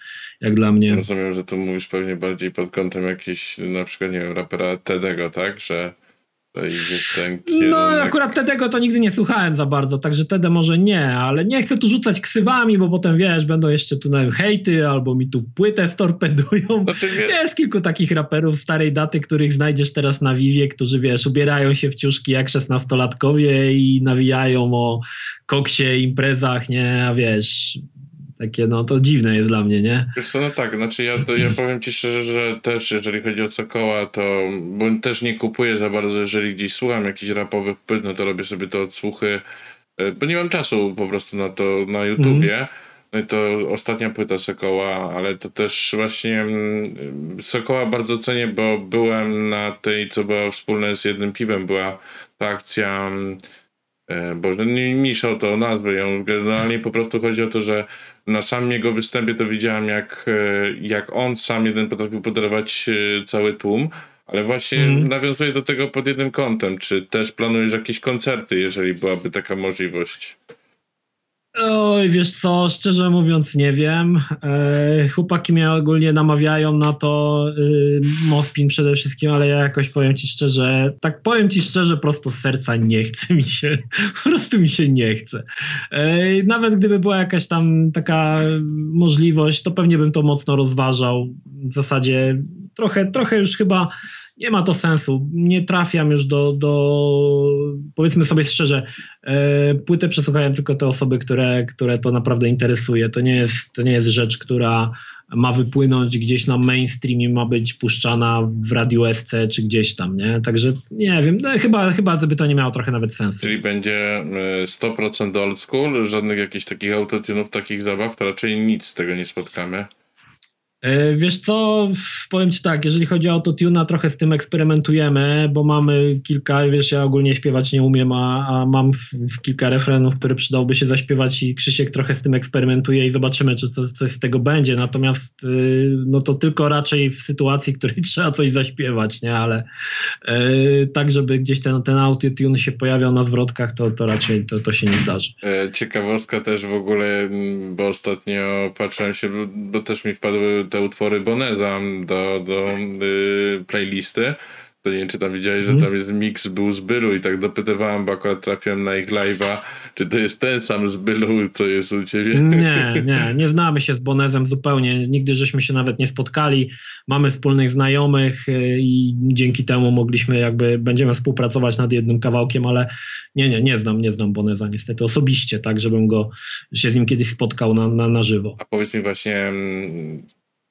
jak dla mnie. Rozumiem, że tu mówisz pewnie bardziej pod kątem jakiś na przykład, nie wiem, rapera Tedego, tak? Że No akurat Tedego to nigdy nie słuchałem za bardzo, także Tede może nie, ale nie chcę tu rzucać ksywami, bo potem wiesz, będą jeszcze tu wiem, hejty albo mi tu płytę storpedują. Znaczy, Jest kilku takich raperów starej daty, których znajdziesz teraz na Vivie, którzy wiesz, ubierają się w ciuszki jak szesnastolatkowie i nawijają o koksie, imprezach, nie, a wiesz, takie, no to dziwne jest dla mnie, nie? Wiesz co, no tak, znaczy ja, ja powiem ci szczerze, że też jeżeli chodzi o Sokoła, to bo też nie kupuję za bardzo, jeżeli gdzieś słucham jakichś rapowych płyt, no to robię sobie to odsłuchy, e, bo nie mam czasu po prostu na to na YouTubie. Mm. No i to ostatnia płyta Sokoła, ale to też właśnie mm, Sokoła bardzo cenię, bo byłem na tej, co była wspólne z jednym piwem, była ta akcja mm, e, Boże, nie miszał to nazwę ją. Generalnie po prostu chodzi o to, że na samym jego występie to widziałem, jak, e, jak on sam jeden potrafił podarować e, cały tłum, ale właśnie mm. nawiązuję do tego pod jednym kątem. Czy też planujesz jakieś koncerty, jeżeli byłaby taka możliwość? Oj, wiesz co, szczerze mówiąc nie wiem. E, chłopaki mnie ogólnie namawiają na to, y, Mospin przede wszystkim, ale ja jakoś powiem ci szczerze, tak powiem ci szczerze, prosto z serca nie chce mi się, po prostu mi się nie chce. E, nawet gdyby była jakaś tam taka możliwość, to pewnie bym to mocno rozważał. W zasadzie trochę, trochę już chyba nie ma to sensu. Nie trafiam już do, do powiedzmy sobie szczerze, e, płytę przesłuchają tylko te osoby, które, które to naprawdę interesuje. To nie jest, to nie jest rzecz, która ma wypłynąć gdzieś na mainstream i ma być puszczana w radiu SC czy gdzieś tam, nie? Także nie wiem, no, chyba, chyba by to nie miało trochę nawet sensu. Czyli będzie 100% e, old school, żadnych jakichś takich autotunów, takich zabaw, to raczej nic z tego nie spotkamy. E, wiesz co, powiem Ci tak, jeżeli chodzi o autotuna, trochę z tym eksperymentujemy, bo mamy kilka, wiesz, ja ogólnie śpiewać nie umiem, a, a mam w, w kilka refrenów, które przydałoby się zaśpiewać i Krzysiek trochę z tym eksperymentuje i zobaczymy, czy coś, coś z tego będzie, natomiast yy, no to tylko raczej w sytuacji, w której trzeba coś zaśpiewać, nie, ale yy, tak, żeby gdzieś ten, ten autotune się pojawiał na zwrotkach, to, to raczej to, to się nie zdarzy. E, ciekawostka też w ogóle, bo ostatnio patrzyłem się, bo też mi wpadły te utwory Boneza do, do y, playlisty. To nie wiem, czy tam widziałeś, mm. że tam jest mix był z Bylu i tak dopytywałem, bo akurat trafiłem na ich live'a, czy to jest ten sam z Bylu, co jest u ciebie? Nie, nie, nie znamy się z Bonezem zupełnie. Nigdy żeśmy się nawet nie spotkali. Mamy wspólnych znajomych y, i dzięki temu mogliśmy jakby, będziemy współpracować nad jednym kawałkiem, ale nie, nie, nie znam, nie znam Boneza niestety osobiście, tak, żebym go, się z nim kiedyś spotkał na, na, na żywo. A powiedz mi właśnie,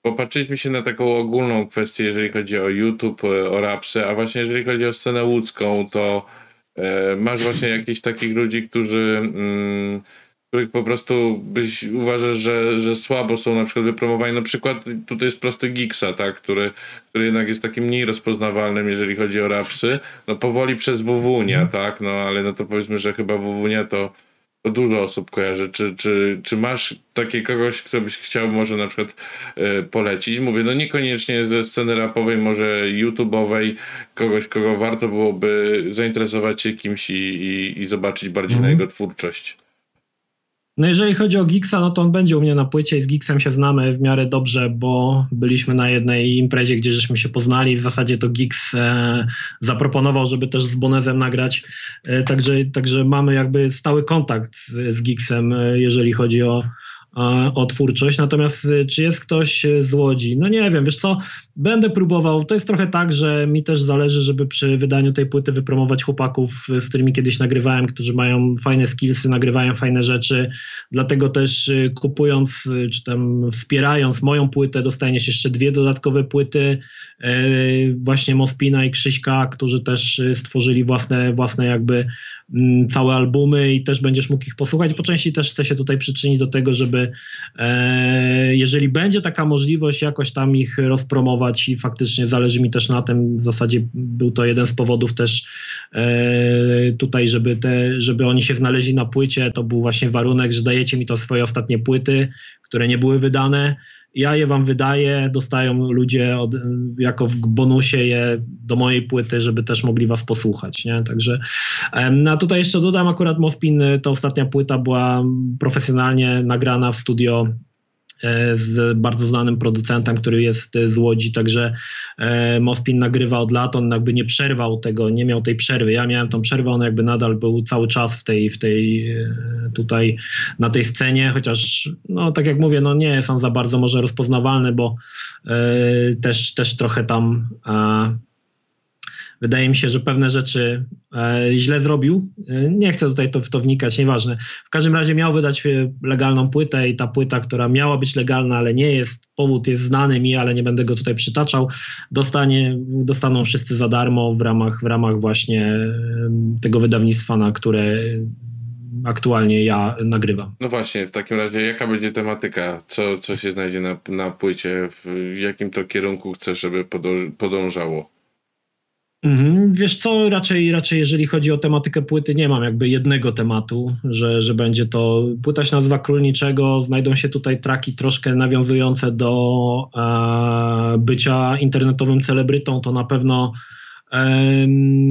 popatrzyliśmy się na taką ogólną kwestię, jeżeli chodzi o YouTube, e, o rapsy, a właśnie jeżeli chodzi o scenę łódzką, to e, masz właśnie jakichś takich ludzi, którzy mm, których po prostu byś uważasz, że, że słabo są na przykład wypromowani. Na przykład tutaj jest prosty Gixa, tak, który, który jednak jest takim mniej rozpoznawalnym, jeżeli chodzi o rapsy. No powoli przez Wuwunia, tak, no ale no to powiedzmy, że chyba Wuwunia to dużo osób kojarzy. Czy, czy, czy masz takie kogoś, kto byś chciał może na przykład y, polecić? Mówię, no niekoniecznie ze sceny rapowej, może YouTube'owej, kogoś, kogo warto byłoby zainteresować się kimś i, i, i zobaczyć bardziej mm. na mhm. jego twórczość. No jeżeli chodzi o Giggsa, no to on będzie u mnie na płycie i z Giggsem się znamy w miarę dobrze, bo byliśmy na jednej imprezie, gdzie żeśmy się poznali. W zasadzie to Giggs e, zaproponował, żeby też z Bonezem nagrać. E, także, także mamy jakby stały kontakt z, z Giggsem, e, jeżeli chodzi o, o twórczość. Natomiast y, czy jest ktoś y, z Łodzi? No nie wiem, wiesz co, będę próbował. To jest trochę tak, że mi też zależy, żeby przy wydaniu tej płyty wypromować chłopaków, z którymi kiedyś nagrywałem, którzy mają fajne skillsy, nagrywają fajne rzeczy. Dlatego też kupując, czy tam wspierając moją płytę, dostaniesz jeszcze dwie dodatkowe płyty właśnie Mospina i Krzyśka, którzy też stworzyli własne, własne jakby całe albumy i też będziesz mógł ich posłuchać. Po części też chcę się tutaj przyczynić do tego, żeby e, jeżeli będzie taka możliwość, jakoś tam ich rozpromować i faktycznie zależy mi też na tym. W zasadzie był to jeden z powodów też e, tutaj, żeby, te, żeby oni się znaleźli na płycie. To był właśnie warunek, że dajecie mi to swoje ostatnie płyty, które nie były wydane ja je wam wydaję, dostają ludzie od, jako w bonusie je do mojej płyty, żeby też mogli was posłuchać, nie? Także no a tutaj jeszcze dodam akurat Mospin, to ostatnia płyta była profesjonalnie nagrana w studio z bardzo znanym producentem, który jest z Łodzi, także e, Mospin nagrywa od lat, on jakby nie przerwał tego, nie miał tej przerwy. Ja miałem tą przerwę, on jakby nadal był cały czas w tej, w tej e, tutaj na tej scenie, chociaż no tak jak mówię, no nie jest on za bardzo może rozpoznawalny, bo też, też trochę tam Wydaje mi się, że pewne rzeczy e, źle zrobił. E, nie chcę tutaj to, w to wnikać, nieważne. W każdym razie miał wydać e, legalną płytę i ta płyta, która miała być legalna, ale nie jest, powód jest znany mi, ale nie będę go tutaj przytaczał, dostanie, dostaną wszyscy za darmo w ramach, w ramach właśnie tego wydawnictwa, na które aktualnie ja nagrywam. No właśnie, w takim razie jaka będzie tematyka? Co, co się znajdzie na, na płycie? W jakim to kierunku chcesz, żeby podążało? Mhm. Wiesz co, raczej, raczej jeżeli chodzi o tematykę płyty, nie mam jakby jednego tematu, że, że będzie to. Płyta się nazywa Królniczego, znajdą się tutaj traki troszkę nawiązujące do e, bycia internetowym celebrytą, to na pewno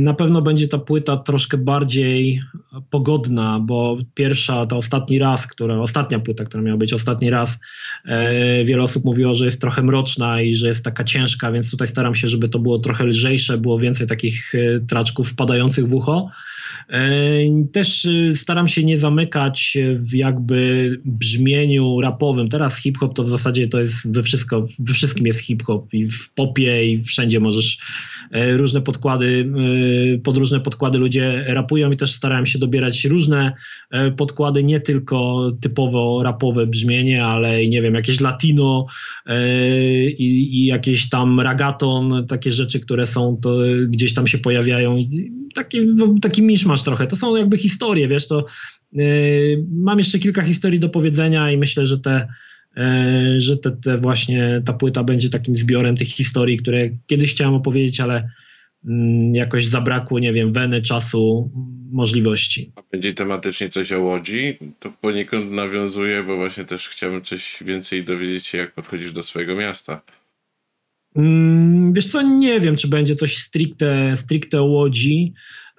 na pewno będzie ta płyta troszkę bardziej pogodna, bo pierwsza, to ostatni raz, która, ostatnia płyta, która miała być ostatni raz, e, wiele osób mówiło, że jest trochę mroczna i że jest taka ciężka, więc tutaj staram się, żeby to było trochę lżejsze, było więcej takich e, traczków wpadających w ucho. E, też staram się nie zamykać w jakby brzmieniu rapowym. Teraz hip-hop to w zasadzie to jest we, wszystko, we wszystkim jest hip-hop i w popie i wszędzie możesz różne podkłady, pod różne podkłady ludzie rapują i też starałem się dobierać różne e, podkłady, nie tylko typowo rapowe brzmienie, ale nie wiem, jakieś latino e, i, i jakieś tam ragaton, takie rzeczy, które są, to gdzieś tam się pojawiają. Taki, taki miszmasz trochę. To są jakby historie, wiesz, to e, mam jeszcze kilka historii do powiedzenia i myślę, że te że te, te właśnie ta płyta będzie takim zbiorem tych historii, które kiedyś chciałem opowiedzieć, ale Mm, jakoś zabrakło, nie wiem, weny, czasu, możliwości. A będzie tematycznie coś o Łodzi? To poniekąd nawiązuje, bo właśnie też chciałbym coś więcej dowiedzieć się, jak podchodzisz do swojego miasta. Mm, wiesz co, nie wiem, czy będzie coś stricte, stricte o Łodzi.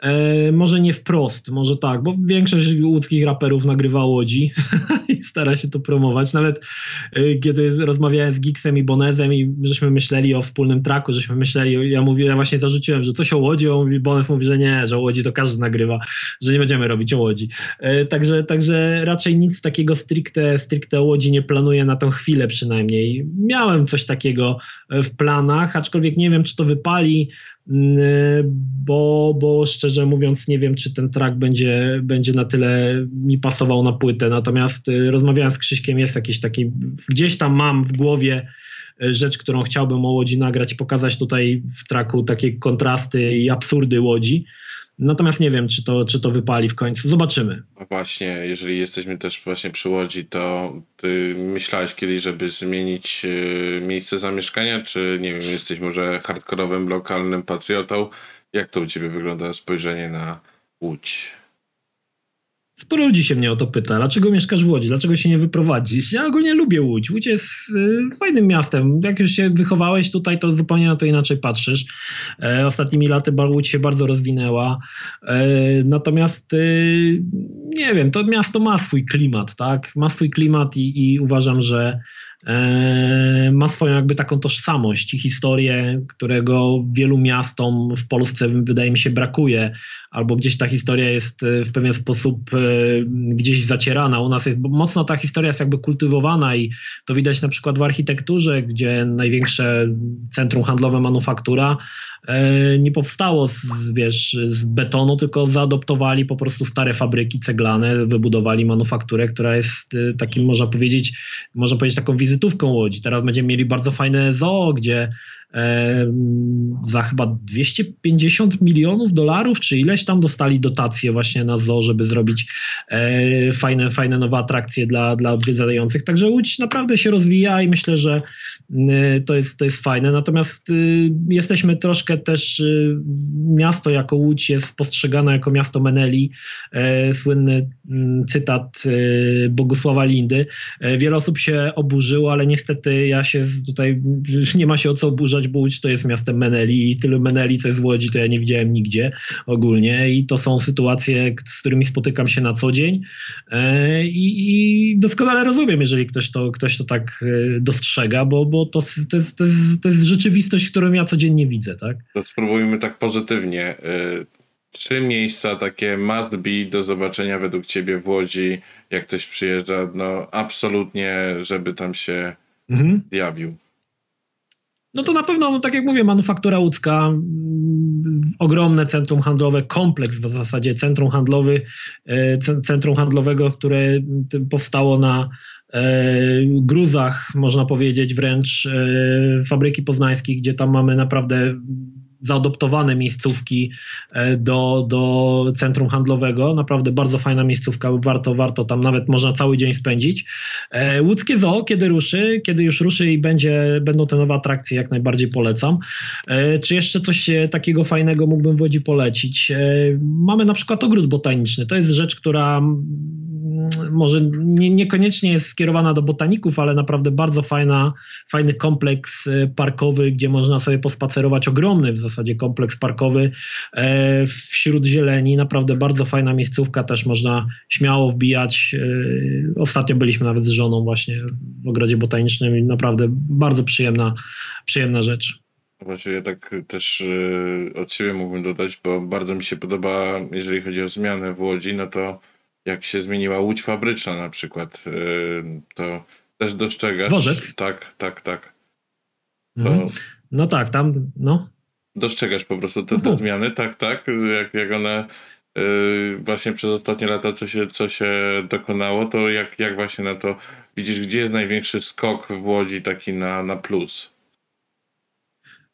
E, może nie wprost, może tak, bo większość łódzkich raperów nagrywa Łodzi i stara się to promować. Nawet e, kiedy rozmawiałem z Gixem i Bonezem i żeśmy myśleli o wspólnym traku, żeśmy myśleli, ja mówię, ja właśnie zarzuciłem, że coś o Łodzi, on mówi, Bonez mówi, że nie, że o Łodzi to każdy nagrywa, że nie będziemy robić o Łodzi. E, także, także raczej nic takiego stricte, stricte o Łodzi nie planuję na tą chwilę przynajmniej. Miałem coś takiego w planach, aczkolwiek nie wiem, czy to wypali, bo, bo szczerze mówiąc nie wiem, czy ten track będzie, będzie na tyle mi pasował na płytę. Natomiast y, rozmawiałem z Krzyśkiem, jest jakiś taki, gdzieś tam mam w głowie y, rzecz, którą chciałbym o Łodzi nagrać, pokazać tutaj w traku takie kontrasty i absurdy Łodzi. Natomiast nie wiem, czy to, czy to wypali w końcu. Zobaczymy. A właśnie, jeżeli jesteśmy też właśnie przy Łodzi, to ty myślałeś kiedyś, żeby zmienić y, miejsce zamieszkania, czy nie wiem, jesteś może hardkorowym, lokalnym patriotą? Jak to u ciebie wygląda spojrzenie na Łódź? Sporo ludzi się mnie o to pyta, dlaczego mieszkasz w Łodzi, dlaczego się nie wyprowadzisz? Ja ogólnie lubię Łódź. Łódź jest y, fajnym miastem. Jak już się wychowałeś tutaj, to zupełnie na to inaczej patrzysz. E, ostatnimi laty Łódź się bardzo rozwinęła. E, natomiast y, nie wiem, to miasto ma swój klimat, tak? Ma swój klimat i, i uważam, że ma swoją jakby taką tożsamość i historię, którego wielu miastom w Polsce wydaje mi się brakuje, albo gdzieś ta historia jest e, w pewien sposób e, gdzieś zacierana. U nas jest mocno ta historia jest jakby kultywowana i to widać na przykład w architekturze, gdzie największe centrum handlowe manufaktura nie powstało z, wiesz, z betonu, tylko zaadoptowali po prostu stare fabryki ceglane, wybudowali manufakturę, która jest takim, można powiedzieć, można powiedzieć taką wizytówką Łodzi. Teraz będziemy mieli bardzo fajne zoo, gdzie e, za chyba 250 milionów dolarów, czy ileś tam dostali dotacje właśnie na zoo, żeby zrobić e, fajne, fajne nowe atrakcje dla, dla odwiedzających. Także Łódź naprawdę się rozwija i myślę, że e, to jest, to jest fajne. Natomiast y, jesteśmy troszkę też y, miasto jako Łódź jest postrzegane jako miasto Meneli. E, słynny mm, cytat Bogusława Lindy. Wiele osób się oburzyło, ale niestety ja się tutaj nie ma się o co oburzać, bo Łódź to jest miastem Meneli i tylu Meneli, co jest w Łodzi, to ja nie widziałem nigdzie ogólnie i to są sytuacje, z którymi spotykam się na co dzień e, i, i doskonale rozumiem, jeżeli ktoś to, ktoś to tak dostrzega, bo, bo to, to, jest, to, jest, to jest rzeczywistość, którą ja codziennie widzę, tak? To spróbujmy tak pozytywnie. Y, trzy miejsca takie must be do zobaczenia według ciebie w Łodzi, jak ktoś przyjeżdża, no absolutnie, żeby tam się mhm. zjawił. No to na pewno, tak jak mówię, manufaktura łódzka, mm, ogromne centrum handlowe, kompleks w zasadzie centrum handlowy, e, centrum handlowego, które powstało na E, gruzach, można powiedzieć, wręcz e, fabryki poznańskiej, gdzie tam mamy naprawdę zaadoptowane miejscówki e, do, do centrum handlowego. Naprawdę bardzo fajna miejscówka, warto, warto tam nawet można cały dzień spędzić. Łódzkie Zoo, kiedy ruszy, kiedy już ruszy i będzie, będą te nowe atrakcje, jak najbardziej polecam. Czy jeszcze coś takiego fajnego mógłbym w Łodzi polecić? Mamy na przykład ogród botaniczny. To jest rzecz, która może nie, niekoniecznie jest skierowana do botaników, ale naprawdę bardzo fajna, fajny kompleks e, parkowy, gdzie można sobie pospacerować. Ogromny w zasadzie kompleks parkowy e, wśród zieleni. Naprawdę bardzo fajna miejscówka, też można śmiało wbijać. E, ostatnio byliśmy nawet z żoną właśnie w ogrodzie botanicznym i naprawdę bardzo przyjemna, przyjemna rzecz. Właściwie tak też od siebie mógłbym dodać, bo bardzo mi się podoba, jeżeli chodzi o zmianę w Łodzi, no to jak się zmieniła łódź fabryczna na przykład, y, to też dostrzegasz. Dworzec? Tak, tak, tak. Mhm. No tak, tam, no. Dostrzegasz po prostu te, te zmiany, tak, tak, jak, jak one yy, właśnie przez ostatnie lata, co się, co się dokonało, to jak, jak właśnie na to widzisz, gdzie jest największy skok w Łodzi taki na, na plus?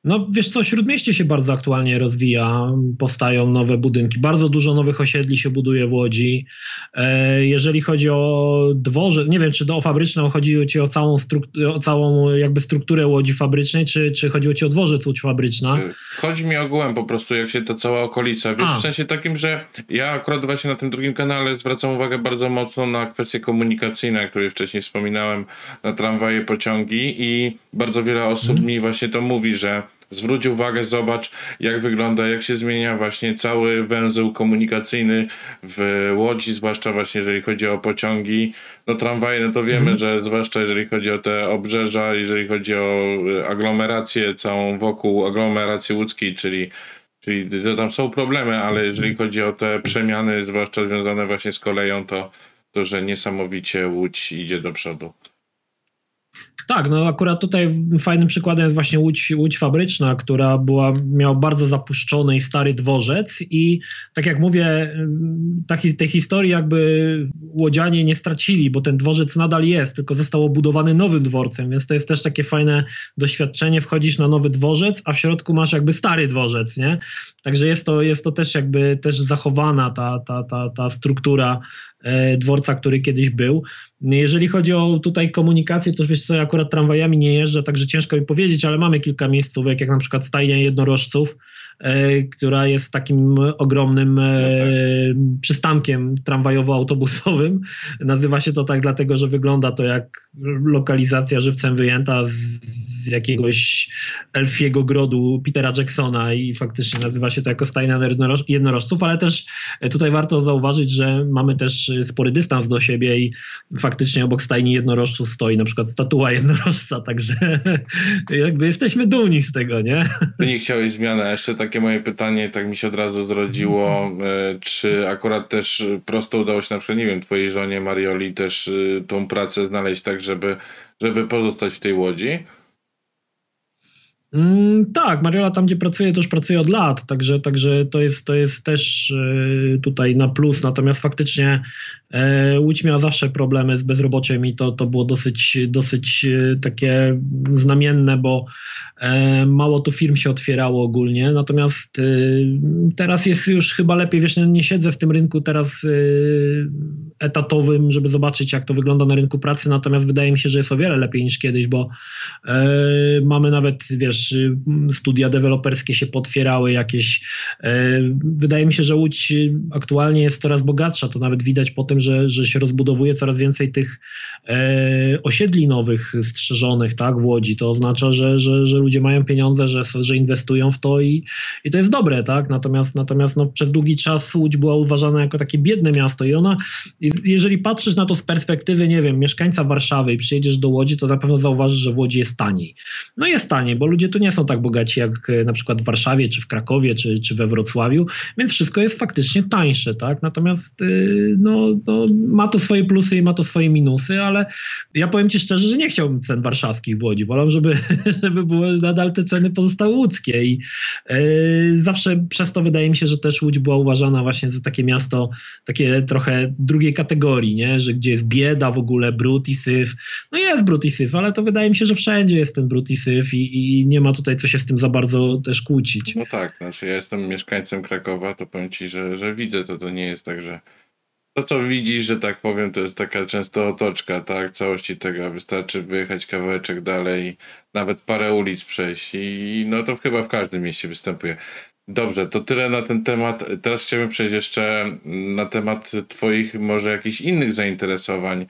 No wiesz co, Śródmieście się bardzo aktualnie rozwija, powstają nowe budynki, bardzo dużo nowych osiedli się buduje w Łodzi. E, jeżeli chodzi o dworze, nie wiem czy do o fabryczną chodzi ci o całą, o całą jakby strukturę Łodzi fabrycznej, czy, czy chodziło ci o dworzec Łódź fabryczna? E, chodzi mi ogółem po prostu, jak się ta cała okolica, wiesz, A. w sensie takim, że ja akurat właśnie na tym drugim kanale zwracam uwagę bardzo mocno na kwestie komunikacyjne, o której wcześniej wspominałem, na tramwaje, pociągi i bardzo wiele osób hmm. mi właśnie to mówi, że zwróć uwagę, zobacz jak wygląda, jak się zmienia właśnie cały węzeł komunikacyjny w Łodzi, zwłaszcza właśnie jeżeli chodzi o pociągi. No tramwaje, no to wiemy, mm. że zwłaszcza jeżeli chodzi o te obrzeża, jeżeli chodzi o e, aglomerację całą wokół aglomeracji łódzkiej, czyli Czyli to tam są problemy, ale jeżeli chodzi o te przemiany, zwłaszcza związane właśnie z koleją, to, to że niesamowicie Łódź idzie do przodu. Tak, no akurat tutaj fajnym przykładem jest właśnie Łódź, Łódź Fabryczna, która była, miała bardzo zapuszczony i stary dworzec i tak jak mówię, taki, tej historii jakby łodzianie nie stracili, bo ten dworzec nadal jest, tylko został obudowany nowym dworcem, więc to jest też takie fajne doświadczenie, wchodzisz na nowy dworzec, a w środku masz jakby stary dworzec, nie? Także jest to, jest to też jakby też zachowana ta, ta, ta, ta struktura dworca, który kiedyś był. Jeżeli chodzi o tutaj komunikację, to wiesz co, ja akurat tramwajami nie jeżdżę, także ciężko mi powiedzieć, ale mamy kilka miejscówek, jak na przykład stajnia jednorożców, e, która jest takim ogromnym e, no tak. przystankiem tramwajowo-autobusowym. Nazywa się to tak dlatego, że wygląda to jak lokalizacja żywcem wyjęta z z jakiegoś elfiego grodu Petera Jacksona i faktycznie nazywa się to jako stajnia jednorożców, ale też tutaj warto zauważyć, że mamy też spory dystans do siebie i faktycznie obok stajni jednorożców stoi na przykład statua jednorożca, także jakby jesteśmy dumni z tego, nie? Ty nie chciałeś zmiany, jeszcze takie moje pytanie, tak mi się od razu zrodziło, e, czy akurat też prosto udało się na przykład, nie wiem, twojej żonie Marioli też e, tą pracę znaleźć tak, żeby, żeby pozostać w tej łodzi? Mm, tak, Mariola tam, gdzie pracuje, też pracuje od lat, także, także to, jest, to jest też y, tutaj na plus. Natomiast faktycznie E, Łódź miała zawsze problemy z bezrobociem i to, to było dosyć, dosyć e, takie znamienne, bo e, mało tu firm się otwierało ogólnie, natomiast teraz jest już chyba lepiej, wiesz, nie siedzę w tym rynku teraz etatowym, żeby zobaczyć jak to wygląda na rynku pracy, natomiast wydaje mi się, że jest o wiele lepiej niż kiedyś, bo mamy nawet, wiesz, studia deweloperskie się potwierały jakieś, wydaje mi się, że Łódź aktualnie jest coraz bogatsza, to nawet widać po tym, że, że się rozbudowuje coraz więcej tych e, osiedli nowych strzeżonych tak, w Łodzi. To oznacza, że, że, że ludzie mają pieniądze, że, że inwestują w to i, i to jest dobre. Tak? Natomiast, natomiast no, przez długi czas Łódź była uważana jako takie biedne miasto i ona, jeżeli patrzysz na to z perspektywy, nie wiem, mieszkańca Warszawy i przyjedziesz do Łodzi, to na pewno zauważysz, że w Łodzi jest taniej. No jest taniej, bo ludzie tu nie są tak bogaci jak e, na przykład w Warszawie, czy w Krakowie, czy, czy we Wrocławiu, więc wszystko jest faktycznie tańsze, tak? Natomiast y, no, ma to swoje plusy i ma to swoje minusy, ale ja powiem Ci szczerze, że nie chciałbym cen warszawskich w Łodzi. Wolę, żeby, żeby były nadal te ceny pozostały łódzkie i yy, zawsze przez to wydaje mi się, że też Łódź była uważana właśnie za takie miasto, takie trochę drugiej kategorii, nie? że gdzie jest bieda w ogóle, brud i syf. No jest brud i syf, ale to wydaje mi się, że wszędzie jest ten brud i syf i, i nie ma tutaj co się z tym za bardzo też kłócić. No tak, znaczy ja jestem mieszkańcem Krakowa, to powiem Ci, że, że widzę to, to nie jest tak, że to, co widzisz, że tak powiem, to jest taka często otoczka, tak? Całości tego wystarczy wyjechać kawałeczek dalej, nawet parę ulic przejść i no to chyba w każdym mieście występuje. Dobrze, to tyle na ten temat. Teraz chciałbym przejść jeszcze na temat Twoich może jakichś innych zainteresowań.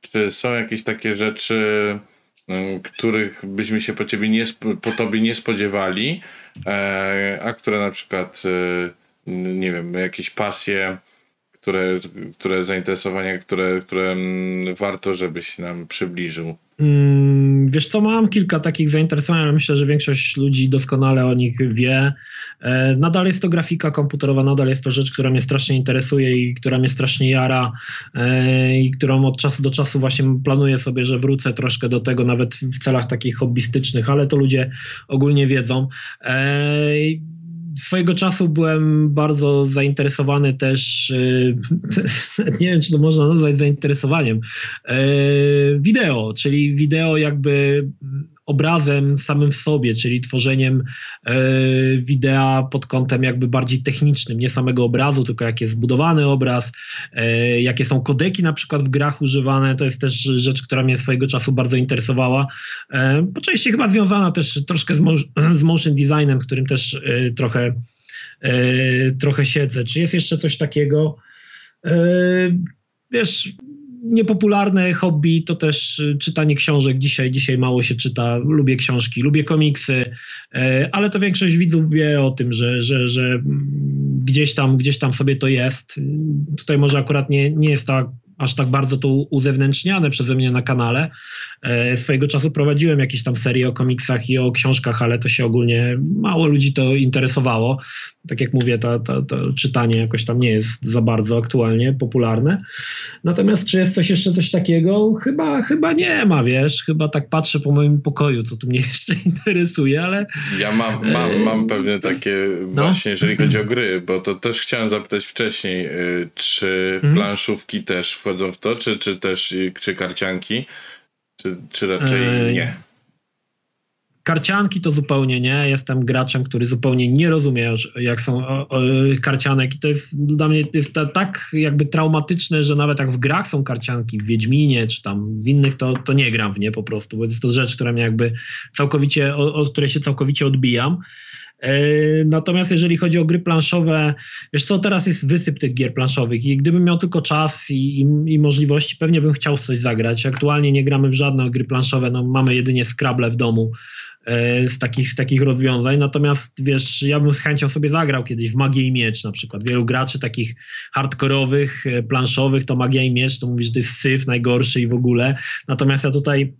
Czy są jakieś takie rzeczy, mm, których byśmy się po, ciebie nie, po Tobie nie spodziewali, e, a które na przykład, e, nie wiem, jakieś pasje, które, które zainteresowania, które, które mm, warto, żebyś nam przybliżył? Mm, wiesz co, mam kilka takich zainteresowań, ale myślę, że większość ludzi doskonale o nich wie. E, nadal jest to grafika komputerowa, nadal jest to rzecz, która mnie strasznie interesuje i która mnie strasznie jara e, i którą od czasu do czasu właśnie planuję sobie, że wrócę troszkę do tego, nawet w celach takich hobbystycznych, ale to ludzie ogólnie wiedzą. Swojego czasu byłem bardzo zainteresowany też, e, nie wiem, czy to można nazwać zainteresowaniem, e, wideo, czyli wideo jakby obrazem samym w sobie, czyli tworzeniem e, widea pod kątem jakby bardziej technicznym, nie samego obrazu, tylko jak jest zbudowany obraz, e, jakie są kodeki na przykład w grach używane, to jest też rzecz, która mnie swojego czasu bardzo interesowała. E, po części chyba związana też troszkę z, z motion designem, którym też trochę, trochę siedzę. Czy jest jeszcze coś takiego? Wiesz, niepopularne hobby to też y, czytanie książek. Dzisiaj, dzisiaj mało się czyta. Lubię książki, lubię komiksy, e, ale to większość widzów wie o tym, że, że, że mm, gdzieś, tam, gdzieś tam sobie to jest. Tutaj może akurat nie, nie jest tak aż tak bardzo to uzewnętrzniane przeze mnie na kanale. E, swojego czasu prowadziłem jakieś tam serie o komiksach i o książkach, ale to się ogólnie mało ludzi to interesowało. Tak jak mówię, to, to, to czytanie jakoś tam nie jest za bardzo aktualnie popularne. Natomiast czy jest coś jeszcze coś takiego? Chyba, chyba nie ma, wiesz. Chyba tak patrzę po moim pokoju, co tu mnie jeszcze interesuje, ale... Ja mam, mam, e, mam pewne takie no? właśnie, jeżeli chodzi o gry, bo to też chciałem zapytać wcześniej, y, czy hmm? planszówki też wchodzą w to, czy, czy też czy karcianki, czy, czy raczej nie? Karcianki to zupełnie nie. Jestem graczem, który zupełnie nie rozumie, jak są o, o, karcianek i to jest dla mnie jest tak jakby traumatyczne, że nawet jak w grach są karcianki, w Wiedźminie czy tam w innych, to, to nie gram w nie po prostu, bo jest to rzecz, która mnie jakby całkowicie, od której się całkowicie odbijam. E, natomiast jeżeli chodzi o gry planszowe, wiesz co, teraz jest wysyp tych gier planszowych i gdybym miał tylko czas i, i, i możliwości, pewnie bym chciał coś zagrać. Aktualnie nie gramy w żadne gry planszowe, no, mamy jedynie Scrabble w domu e, z takich, z takich rozwiązań. Natomiast wiesz, ja bym z chęcią sobie zagrał kiedyś w Magię i Miecz na przykład. Wielu graczy takich hardkorowych, e, planszowych to Magia i Miecz, to mówisz, że to jest syf najgorszy i w ogóle. Natomiast ja tutaj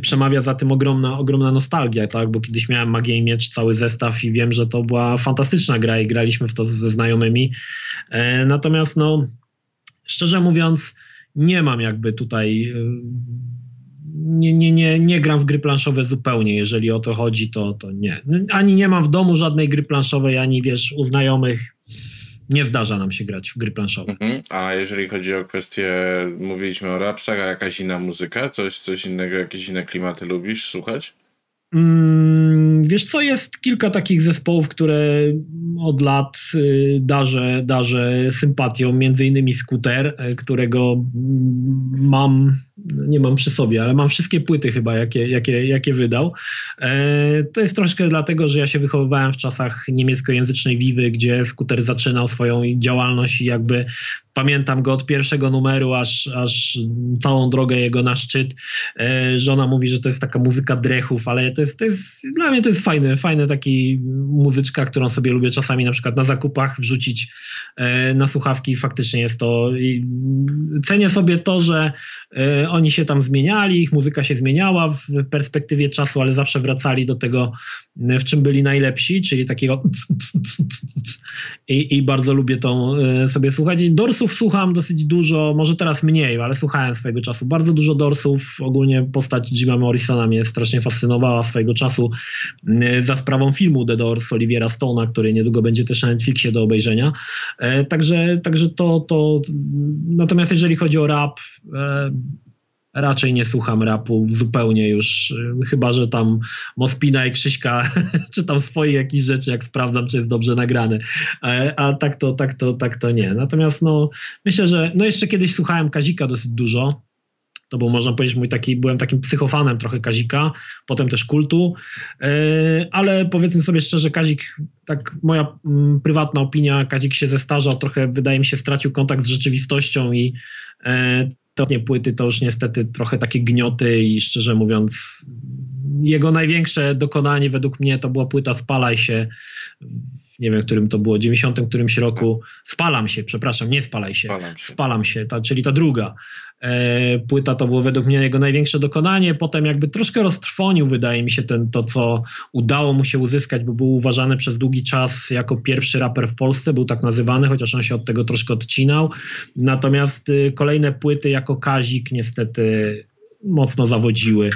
przemawia za tym ogromna, ogromna nostalgia, tak? bo kiedyś miałem Magię i Miecz, cały zestaw i wiem, że to była fantastyczna gra i graliśmy w to ze znajomymi. E, natomiast no, szczerze mówiąc, nie mam jakby tutaj e, nie, nie, nie, nie gram w gry planszowe zupełnie, jeżeli o to chodzi, to, to nie. Ani nie mam w domu żadnej gry planszowej, ani wiesz, u znajomych nie zdarza nam się grać w gry planszowe. Mhm. A jeżeli chodzi o kwestię, mówiliśmy o rapsach, a jakaś inna muzyka? Coś, coś innego, jakieś inne klimaty lubisz słuchać? Mm, wiesz co, jest kilka takich zespołów, które od lat y, darzę, darzę sympatią, między innymi Scooter, y, którego mam, nie mam przy sobie, ale mam wszystkie płyty chyba, jakie, jakie, jakie wydał. E, to jest troszkę dlatego, że ja się wychowywałem w czasach niemieckojęzycznej Wiwy, gdzie Scooter zaczynał swoją działalność i jakby pamiętam go od pierwszego numeru, aż, aż całą drogę jego na szczyt. E, żona mówi, że to jest taka muzyka drechów, ale to jest, to jest dla mnie to jest fajny, fajny taki muzyczka, którą sobie lubię czasami na przykład na zakupach wrzucić e, na słuchawki. Faktycznie jest to. Cenię sobie to, że oni się tam zmieniali, ich muzyka się zmieniała w perspektywie czasu, ale zawsze wracali do tego, w czym byli najlepsi, czyli takiego i, i bardzo lubię tą sobie słuchać. Dorsów słucham dosyć dużo, może teraz mniej, ale słuchałem swojego czasu. Bardzo dużo dorsów. Ogólnie postać Jima Morrisona mnie strasznie fascynowała swojego czasu za sprawą filmu The Doors Oliviera Stone'a, który niedługo będzie też na Netflixie do obejrzenia. Także, także to, to. Natomiast jeżeli chodzi o rap, raczej nie słucham rapu zupełnie już, y, chyba że tam Mospina i Krzyśka czytam swoje jakieś rzeczy, jak sprawdzam, czy jest dobrze nagrane, e, a tak to, tak to, tak to nie. Natomiast no, myślę, że no jeszcze kiedyś słuchałem Kazika dosyć dużo, to był można powiedzieć mój taki, byłem takim psychofanem trochę Kazika, potem też kultu, e, ale powiedzmy sobie szczerze, Kazik, tak moja mm, prywatna opinia, Kazik się zestarzał, trochę wydaje mi się stracił kontakt z rzeczywistością i e, te płyty to już niestety trochę takie gnioty i szczerze mówiąc jego największe dokonanie według mnie to była płyta Spalaj się. Nie wiem, którym to było, 90 którymś roku, Spalam się, przepraszam, nie Spalaj się, Spalam się, Spalam się ta, czyli ta druga płyta to było według mnie jego największe dokonanie, potem jakby troszkę roztrwonił wydaje mi się ten, to, co udało mu się uzyskać, bo był uważany przez długi czas jako pierwszy raper w Polsce, był tak nazywany, chociaż on się od tego troszkę odcinał, natomiast y, kolejne płyty jako Kazik niestety mocno zawodziły.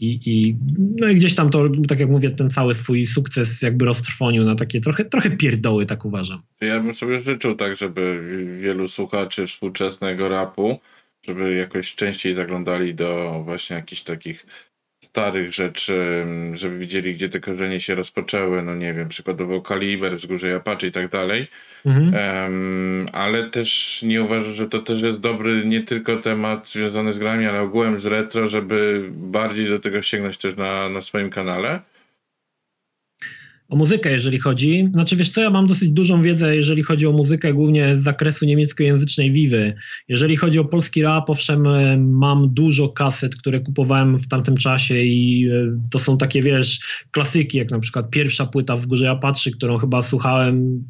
I, i, no i gdzieś tam to, tak jak mówię, ten cały swój sukces jakby roztrwonił na takie trochę, trochę pierdoły, tak uważam. Ja bym sobie życzył tak, żeby wielu słuchaczy współczesnego rapu, żeby jakoś częściej zaglądali do właśnie jakichś takich starych rzeczy, żeby widzieli, gdzie te korzenie się rozpoczęły, no nie wiem, przykładowo Kaliber, Wzgórze Apache i tak dalej. Mhm. Um, ale też nie uważam, że to też jest dobry nie tylko temat związany z grami, ale ogółem z retro, żeby bardziej do tego sięgnąć też na, na swoim kanale o muzykę, jeżeli chodzi. Znaczy, wiesz co, ja mam dosyć dużą wiedzę, jeżeli chodzi o muzykę, głównie z zakresu niemieckojęzycznej Vivy. Jeżeli chodzi o polski rap, owszem, e, mam dużo kaset, które kupowałem w tamtym czasie i e, to są takie, wiesz, klasyki, jak na przykład pierwsza płyta Wzgórze Apatrzy, którą chyba słuchałem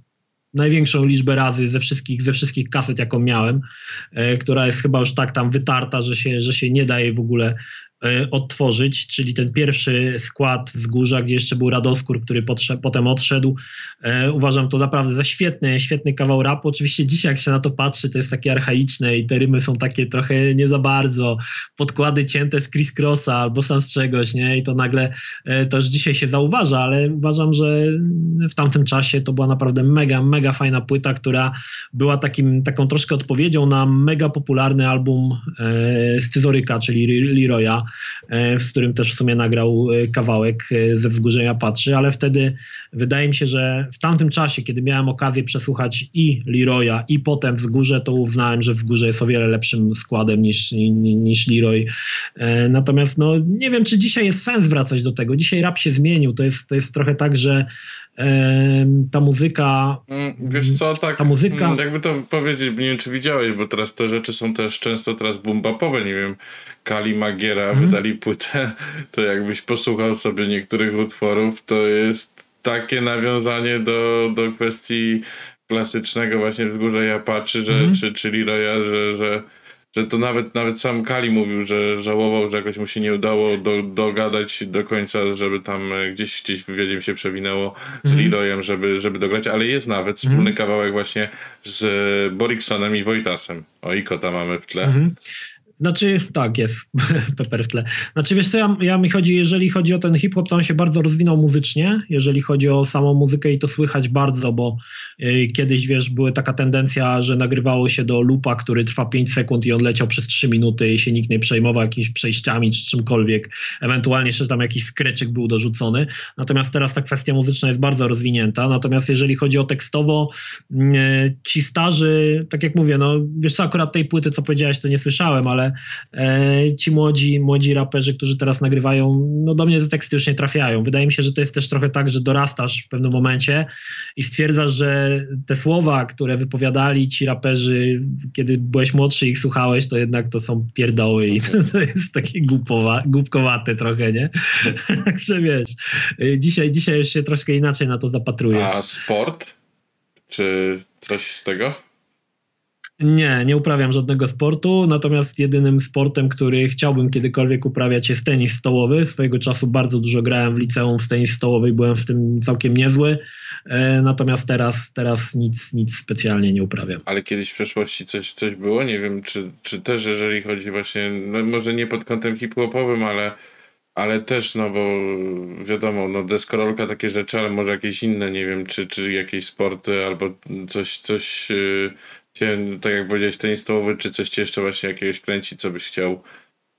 największą liczbę razy ze wszystkich, ze wszystkich kaset, jaką miałem, e, która jest chyba już tak tam wytarta, że się, że się nie daje w ogóle odtworzyć, czyli ten pierwszy skład z Górza, gdzie jeszcze był Radoskór, który potem odszedł. E, uważam to naprawdę za świetny, świetny kawał rapu. Oczywiście dzisiaj jak się na to patrzy, to jest takie archaiczne i te rymy są takie trochę nie za bardzo. Podkłady cięte z Chris Crossa albo sam z czegoś, nie? I to nagle e, to już dzisiaj się zauważa, ale uważam, że w tamtym czasie to była naprawdę mega, mega fajna płyta, która była takim, taką troszkę odpowiedzią na mega popularny album Scyzoryka, czyli Leroya, E, z którym też w sumie nagrał e, kawałek e, ze wzgórzenia Patrzy, ale wtedy wydaje mi się, że w tamtym czasie, kiedy miałem okazję przesłuchać i Leroya i potem Wzgórze, to uznałem, że Wzgórze jest o wiele lepszym składem niż, niż Leroy. Natomiast no, nie wiem, czy dzisiaj jest sens wracać do tego. Dzisiaj rap się zmienił. To jest, to jest trochę tak, że ta muzyka. Mm, wiesz co, tak. Ta muzyka. Mm, jakby to powiedzieć, nie wiem, czy widziałeś, bo teraz te rzeczy są też często teraz bumbapowe. Nie wiem, Kali Magiera mm. wydali płytę, to jakbyś posłuchał sobie niektórych utworów, to jest takie nawiązanie do, do kwestii klasycznego właśnie wzgórza Japaczy, że, mm. czy, czy Leroya, że, że że to nawet, nawet sam Kali mówił, że żałował, że jakoś mu się nie udało do, dogadać do końca, żeby tam e, gdzieś, gdzieś w wywiadzie się przewinęło z mm. Leroyem, żeby, żeby dograć, ale jest nawet mhm. wspólny mm. kawałek właśnie z Boriksonem i Wojtasem. O, i kota mamy w tle. Mm. Znaczy, tak, jest Pepper w tle. Znaczy, wiesz co, ja, ja mi chodzi, jeżeli chodzi o ten hip-hop, to on się bardzo rozwinął muzycznie, jeżeli chodzi o samą muzykę i to słychać bardzo, bo y, kiedyś, wiesz, była taka tendencja, że nagrywało się do lupa, który trwa 5 sekund i on leciał przez 3 minuty i się nikt nie przejmował jakimiś przejściami czy czymkolwiek, ewentualnie jeszcze tam jakiś skreczyk był dorzucony, natomiast teraz ta kwestia muzyczna jest bardzo rozwinięta, natomiast jeżeli chodzi o tekstowo, y, ci starzy, tak jak mówię, no wiesz co, akurat tej płyty, co powiedziałeś, to nie słyszałem, ale e, ci młodzi, młodzi raperzy, którzy teraz nagrywają, no do mnie te teksty już nie trafiają. Wydaje mi się, że to jest też trochę tak, że dorastasz w pewnym momencie i stwierdzasz, że te słowa, które wypowiadali ci raperzy, kiedy byłeś młodszy i ich słuchałeś, to jednak to są pierdoły i to, to jest takie głupowa, głupkowate trochę, nie? Także wiesz, e, dzisiaj, dzisiaj już się troszkę inaczej na to zapatrujesz. A sport? Czy coś z tego? Nie, nie uprawiam żadnego sportu, natomiast jedynym sportem, który chciałbym kiedykolwiek uprawiać jest tenis stołowy. Swojego czasu bardzo dużo grałem w liceum w tenis stołowy i byłem w tym całkiem niezły, e, natomiast teraz, teraz nic, nic specjalnie nie uprawiam. Ale kiedyś w przeszłości coś, coś było? Nie wiem, czy, czy też jeżeli chodzi właśnie, no może nie pod kątem hip-hopowym, ale ale też, no bo wiadomo, no deskorolka, takie rzeczy, ale może jakieś inne, nie wiem, czy, czy jakieś sporty albo coś, coś cię, tak jak powiedziałeś, tenis czy coś ci jeszcze właśnie jakiegoś kręci, co byś chciał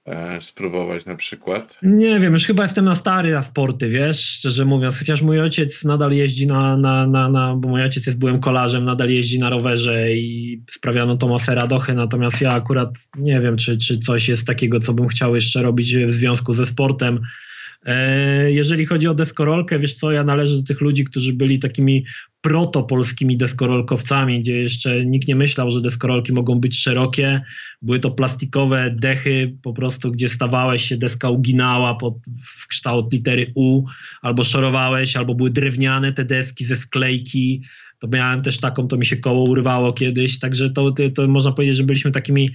e, spróbować na przykład? Nie wiem, już chyba jestem na stary na sporty, wiesz, szczerze mówiąc, chociaż mój ojciec nadal jeździ na, na, na, na bo mój ojciec jest byłym kolarzem, nadal jeździ na rowerze i sprawiano Tomasa Radochy, natomiast ja akurat nie wiem, czy, czy coś jest takiego, co bym chciał jeszcze robić w związku ze sportem. E, jeżeli chodzi o deskorolkę, wiesz co, ja należę do tych ludzi, którzy byli takimi protopolskimi deskorolkowcami, gdzie jeszcze nikt nie myślał, że deskorolki mogą być szerokie. Były to plastikowe dechy, po prostu, gdzie stawałeś się, deska uginała pod, w kształt litery U, albo szorowałeś, albo były drewniane te deski ze sklejki. To miałem też taką, to mi się koło urwało kiedyś, także to, to, to można powiedzieć, że byliśmy takimi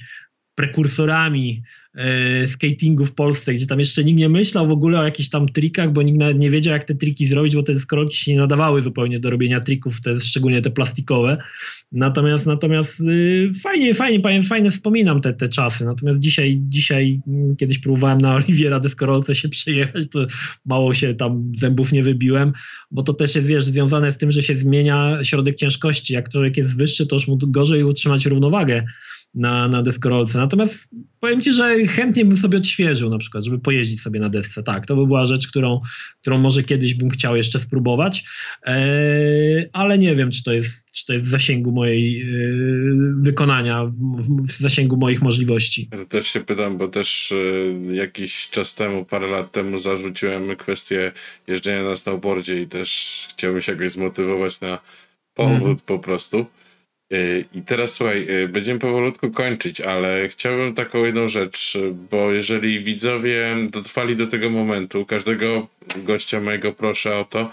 prekursorami e, skatingu w Polsce, gdzie tam jeszcze nikt nie myślał w ogóle o jakichś tam trikach, bo nikt nawet nie wiedział, jak te triki zrobić, bo te skrolki się nie nadawały zupełnie do robienia trików, te, szczególnie te plastikowe. Natomiast natomiast y, fajnie, fajnie, fajnie, fajnie wspominam te, te czasy. Natomiast dzisiaj, dzisiaj mm, kiedyś próbowałem na Oliwiera deskorolce się przejechać, to mało się tam zębów nie wybiłem, bo to też jest, wiesz, związane z tym, że się zmienia środek ciężkości. Jak człowiek jest wyższy, to już mu gorzej utrzymać równowagę na, na deskorolce. Natomiast powiem Ci, że chętnie bym sobie odświeżył na przykład, żeby pojeździć sobie na desce. Tak, to by była rzecz, którą, którą może kiedyś bym chciał jeszcze spróbować, eee, ale nie wiem, czy to jest, czy to jest w zasięgu mojej e, wykonania, w, w, zasięgu moich możliwości. Ja to też się pytam, bo też e, jakiś czas temu, parę lat temu zarzuciłem kwestię jeżdżenia na snowboardzie i też chciałbym się jakoś zmotywować na powrót mm. po prostu. Y, I teraz słuchaj, y, będziemy powolutku kończyć, ale chciałbym taką jedną rzecz, bo jeżeli widzowie dotrwali do tego momentu, każdego gościa mojego proszę o to,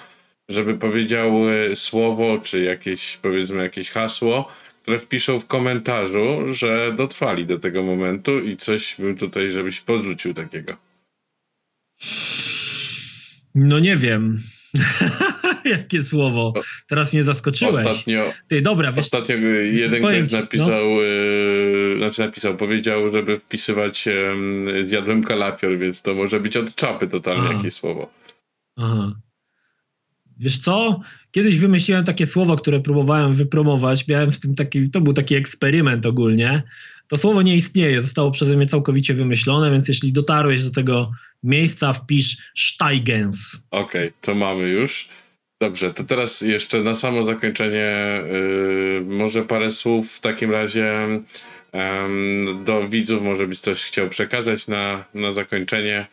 żeby powiedział słowo, czy jakieś, powiedzmy, jakieś hasło, które wpiszą w komentarzu, że dotrwali do tego momentu i coś bym tutaj, żebyś podrzucił takiego. No nie wiem. Jakie słowo. Teraz mnie zaskoczyłeś. Ostatnio, Ty, dobra, wiesz, ostatnio jeden ktoś napisał, no. yy, znaczy napisał, powiedział, żeby wpisywać yy, zjadłem kalafior, więc to może być od czapy totalnie Aha. jakieś słowo. Aha. Wiesz co? Kiedyś wymyśliłem takie słowo, które próbowałem wypromować. Miałem w tym taki, to był taki eksperyment ogólnie. To słowo nie istnieje, zostało przeze mnie całkowicie wymyślone, więc jeśli dotarłeś do tego miejsca, wpisz Steigens. Okej, okay, to mamy już. Dobrze, to teraz jeszcze na samo zakończenie yy, może parę słów w takim razie yy, do widzów, może byś coś chciał przekazać na, na zakończenie.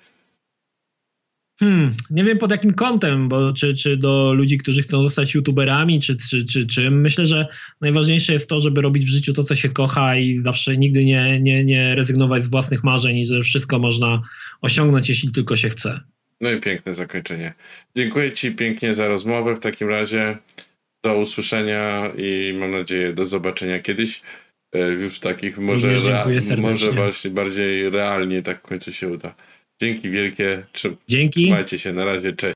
Hmm, nie wiem pod jakim kątem, bo czy, czy do ludzi, którzy chcą zostać youtuberami, czy, czy, czy czym. Myślę, że najważniejsze jest to, żeby robić w życiu to, co się kocha i zawsze nigdy nie, nie, nie rezygnować z własnych marzeń i że wszystko można osiągnąć, jeśli tylko się chce. No i piękne zakończenie. Dziękuję Ci pięknie za rozmowę. W takim razie do usłyszenia i mam nadzieję do zobaczenia kiedyś. E, już takich może, rea- może właśnie bardziej realnie tak w końcu się uda. Dzięki wielkie. Dzięki. Trzymajcie się. Na razie. Cześć.